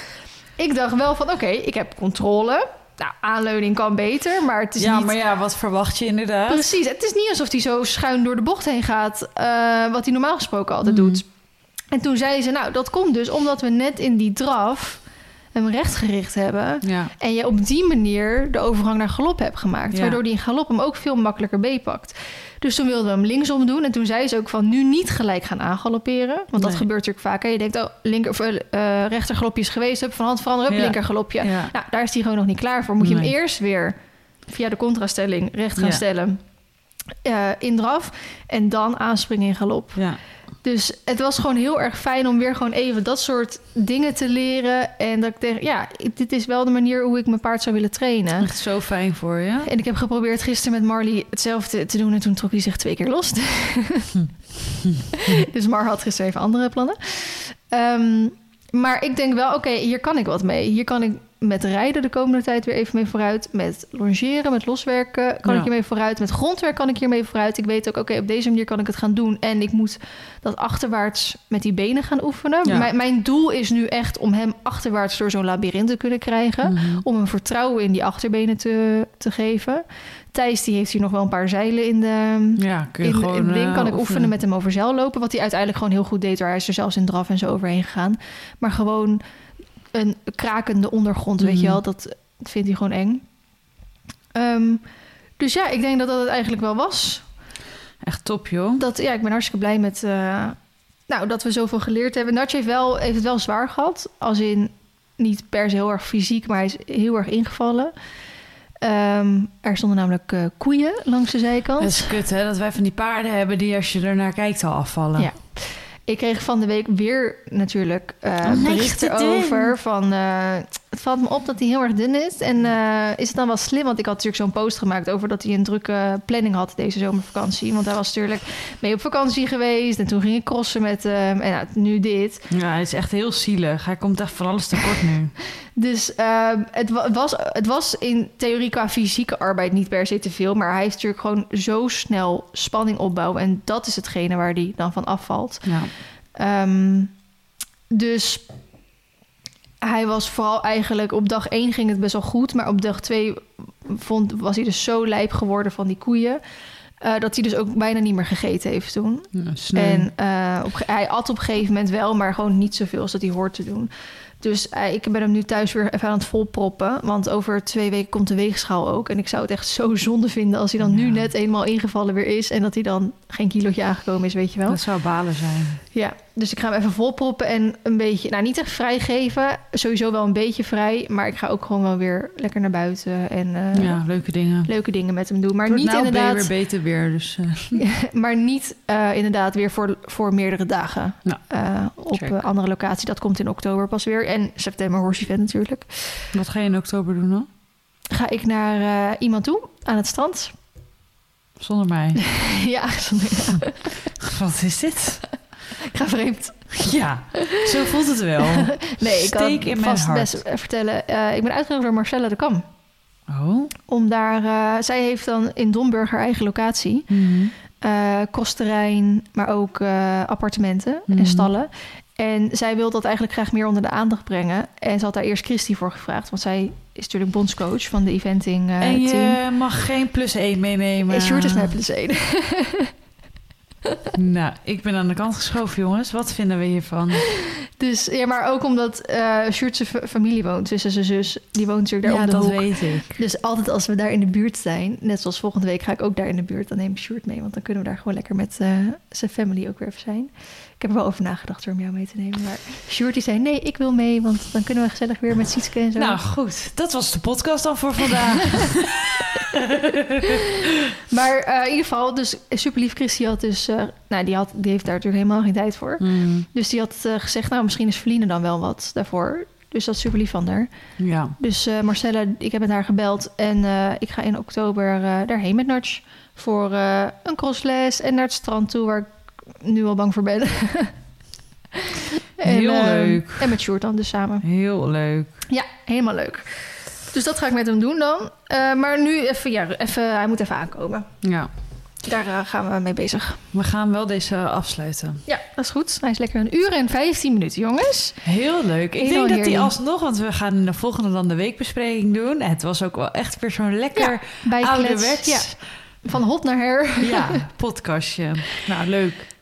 A: ik dacht wel van, oké, ik heb controle. Nou, aanleuning kan beter, maar het is
B: Ja,
A: niet...
B: maar ja, wat verwacht je inderdaad?
A: Precies, het is niet alsof hij zo schuin door de bocht heen gaat, eh, wat hij normaal gesproken altijd
B: Mhm.
A: doet. En toen zei ze, nou, dat komt dus omdat we net in die draf hem rechtgericht hebben.
B: Ja.
A: En je op die manier de overgang naar galop hebt gemaakt.
B: Ja.
A: Waardoor die in galop hem ook veel makkelijker beetpakt. Dus toen wilden we hem linksom doen. En toen zei ze ook van nu niet gelijk gaan aangalopperen. Want dat gebeurt natuurlijk vaak. Hè? Je denkt, oh, linker, of, eh, rechter galopje is geweest. Heb van hand veranderen,
B: Ja.
A: linker galopje. Nou, daar is hij gewoon nog niet klaar voor. Moet je hem eerst weer via de contrastelling recht gaan stellen. eh, in draf. En dan aanspringen in galop.
B: ja.
A: Dus het was gewoon heel erg fijn om weer gewoon even dat soort dingen te leren. En dat ik denk, ja, dit is wel de manier hoe ik mijn paard zou willen trainen.
B: Echt zo fijn voor je.
A: En ik heb geprobeerd gisteren met Marley hetzelfde te doen. En toen trok hij zich twee keer los. (laughs) dus Mar had gisteren even andere plannen. Ehm, maar ik denk wel, oké, hier kan ik wat mee. Hier kan ik met rijden de komende tijd weer even mee vooruit. Met longeren, met loswerken kan
B: Ja.
A: ik hiermee vooruit. Met grondwerk kan ik hiermee vooruit. Ik weet ook, oké, op deze manier kan ik het gaan doen. En ik moet dat achterwaarts met die benen gaan oefenen.
B: Ja.
A: Mijn, doel is nu echt om hem achterwaarts door zo'n labyrint te kunnen krijgen
B: Mhm.
A: om hem vertrouwen in die achterbenen te, te geven. Thijs die heeft hier nog wel een paar zeilen in de,
B: Ja, kun je
A: in,
B: gewoon...
A: in ding.
B: eh,
A: Kan ik oefenen met hem over zeil lopen. Wat hij uiteindelijk gewoon heel goed deed. Waar hij is er zelfs in draf en zo overheen gegaan. Maar gewoon een krakende ondergrond, weet je
B: Mhm.
A: wel. Dat vindt hij gewoon eng. Ehm, dus ja, ik denk dat dat het eigenlijk wel was.
B: Echt top, joh.
A: Dat, ja, ik ben hartstikke blij met... eh, nou, dat we zoveel geleerd hebben. Natje heeft, wel, heeft het wel zwaar gehad. Als in niet per se heel erg fysiek, maar hij is heel erg ingevallen. Ehm, er stonden namelijk eh, koeien langs de zijkant.
B: Het is kut, hè? Dat wij van die paarden hebben die als je er naar kijkt al afvallen.
A: Ja. Ik kreeg van de week weer natuurlijk eh berichten over van... eh, het valt me op dat hij heel erg dun is. En eh, is het dan wel slim? Want ik had natuurlijk zo'n post gemaakt over dat hij een drukke planning had deze zomervakantie. Want hij was natuurlijk mee op vakantie geweest. En toen ging ik crossen met hem. En nou, nu dit.
B: Ja, hij is echt heel zielig. Hij komt echt van alles tekort nu. (laughs)
A: Dus ehm, het, wa- was, het was in theorie qua fysieke arbeid niet per se te veel. Maar hij heeft natuurlijk gewoon zo snel spanning opbouwen. En dat is hetgene waar hij dan van afvalt.
B: Ja.
A: Ehm, dus hij was vooral eigenlijk op dag 1 ging het best wel goed, maar op dag 2 vond, was hij dus zo lijp geworden van die koeien. eh, dat hij dus ook bijna niet meer gegeten heeft toen.
B: Ja.
A: En eh, op, hij at op een gegeven moment wel, maar gewoon niet zoveel als dat hij hoort te doen. Dus eh, ik ben hem nu thuis weer even aan het volproppen. Want over twee weken komt de weegschaal ook. En ik zou het echt zo zonde vinden als hij dan nu net eenmaal ingevallen weer is. En dat hij dan geen kilootje aangekomen is, weet je wel.
B: Dat zou balen zijn.
A: Ja, dus ik ga hem even volproppen en een beetje, nou niet echt vrijgeven, sowieso wel een beetje vrij, maar ik ga ook gewoon wel weer lekker naar buiten en eh,
B: ja, leuke dingen.
A: leuke dingen met hem doen. Maar niet
B: nou
A: inderdaad,
B: weer beter weer. Dus, eh, (laughs)
A: maar niet eh, inderdaad weer voor, voor meerdere dagen op een andere locatie. Dat komt in oktober pas weer en september Horse Event natuurlijk.
B: wat ga je in oktober doen dan?
A: Ga ik naar iemand toe aan het strand?
B: Zonder mij. (laughs)
A: ja, ja, (laughs)
B: wat is dit?
A: Ik (laughs) ga vreemd.
B: Ja, zo voelt het wel. (laughs)
A: Nee, ik kan
B: Steek in mijn
A: vast
B: hart.
A: best eh, vertellen. Eh, ik ben uitgenodigd door Marcella de Kam.
B: Oh.
A: Om daar, eh, zij heeft dan in Domburg haar eigen locatie.
B: Mhm.
A: eh kostterrein, maar ook appartementen
B: Mhm.
A: en stallen. En zij wil dat eigenlijk graag meer onder de aandacht brengen. En ze had daar eerst Christy voor gevraagd. Want zij is natuurlijk bondscoach van de eventing eh,
B: en je
A: team.
B: mag geen plus 1 meenemen.
A: En Sjoerd is mijn plus één. (laughs) (laughs)
B: Nou, ik ben aan de kant geschoven, jongens. Wat vinden we hiervan?
A: Dus ja, maar ook omdat Sjoerd zijn fa- familie woont. Dus zijn zus, die woont natuurlijk daar
B: ja,
A: om de
B: dat
A: hoek.
B: weet ik.
A: Dus altijd als we daar in de buurt zijn, net zoals volgende week ga ik ook daar in de buurt, dan neem ik Sjoerd mee. Want dan kunnen we daar gewoon lekker met eh, zijn family ook weer even zijn. Ik heb er wel over nagedacht door om jou mee te nemen. Maar die zei, nee, ik wil mee, want dan kunnen we gezellig weer met Sietske en zo.
B: Nou goed, dat was de podcast dan voor vandaag. (laughs)
A: Maar eh, in ieder geval, dus super lief had dus, eh, nou die, had, die heeft daar natuurlijk helemaal geen tijd voor.
B: Mm,
A: Dus die had eh, gezegd, nou misschien is Feline dan wel wat daarvoor. Dus dat is super lief van haar.
B: ja.
A: Dus Marcella, ik heb met haar gebeld en ik ga in oktober daarheen met Nudge voor een crossles en naar het strand toe, waar ik nu al bang voor ben. (laughs) En,
B: Heel
A: eh,
B: leuk.
A: En met Sjoerd dan dus samen.
B: Heel leuk.
A: Ja, helemaal leuk. Dus dat ga ik met hem doen dan. Eh, maar nu even, ja, even, hij moet even aankomen.
B: Ja.
A: Daar eh, gaan we mee bezig.
B: We gaan wel deze afsluiten.
A: Ja, dat is goed. Hij is lekker een uur en 15 minuten, jongens.
B: Heel leuk. Ik
A: Heel
B: denk dat die alsnog, want we gaan de volgende dan de weekbespreking doen. Het was ook wel echt weer zo'n lekker
A: Ja,
B: ouderwets
A: Ja, van hot naar her.
B: ja, (laughs) podcastje. Nou, leuk.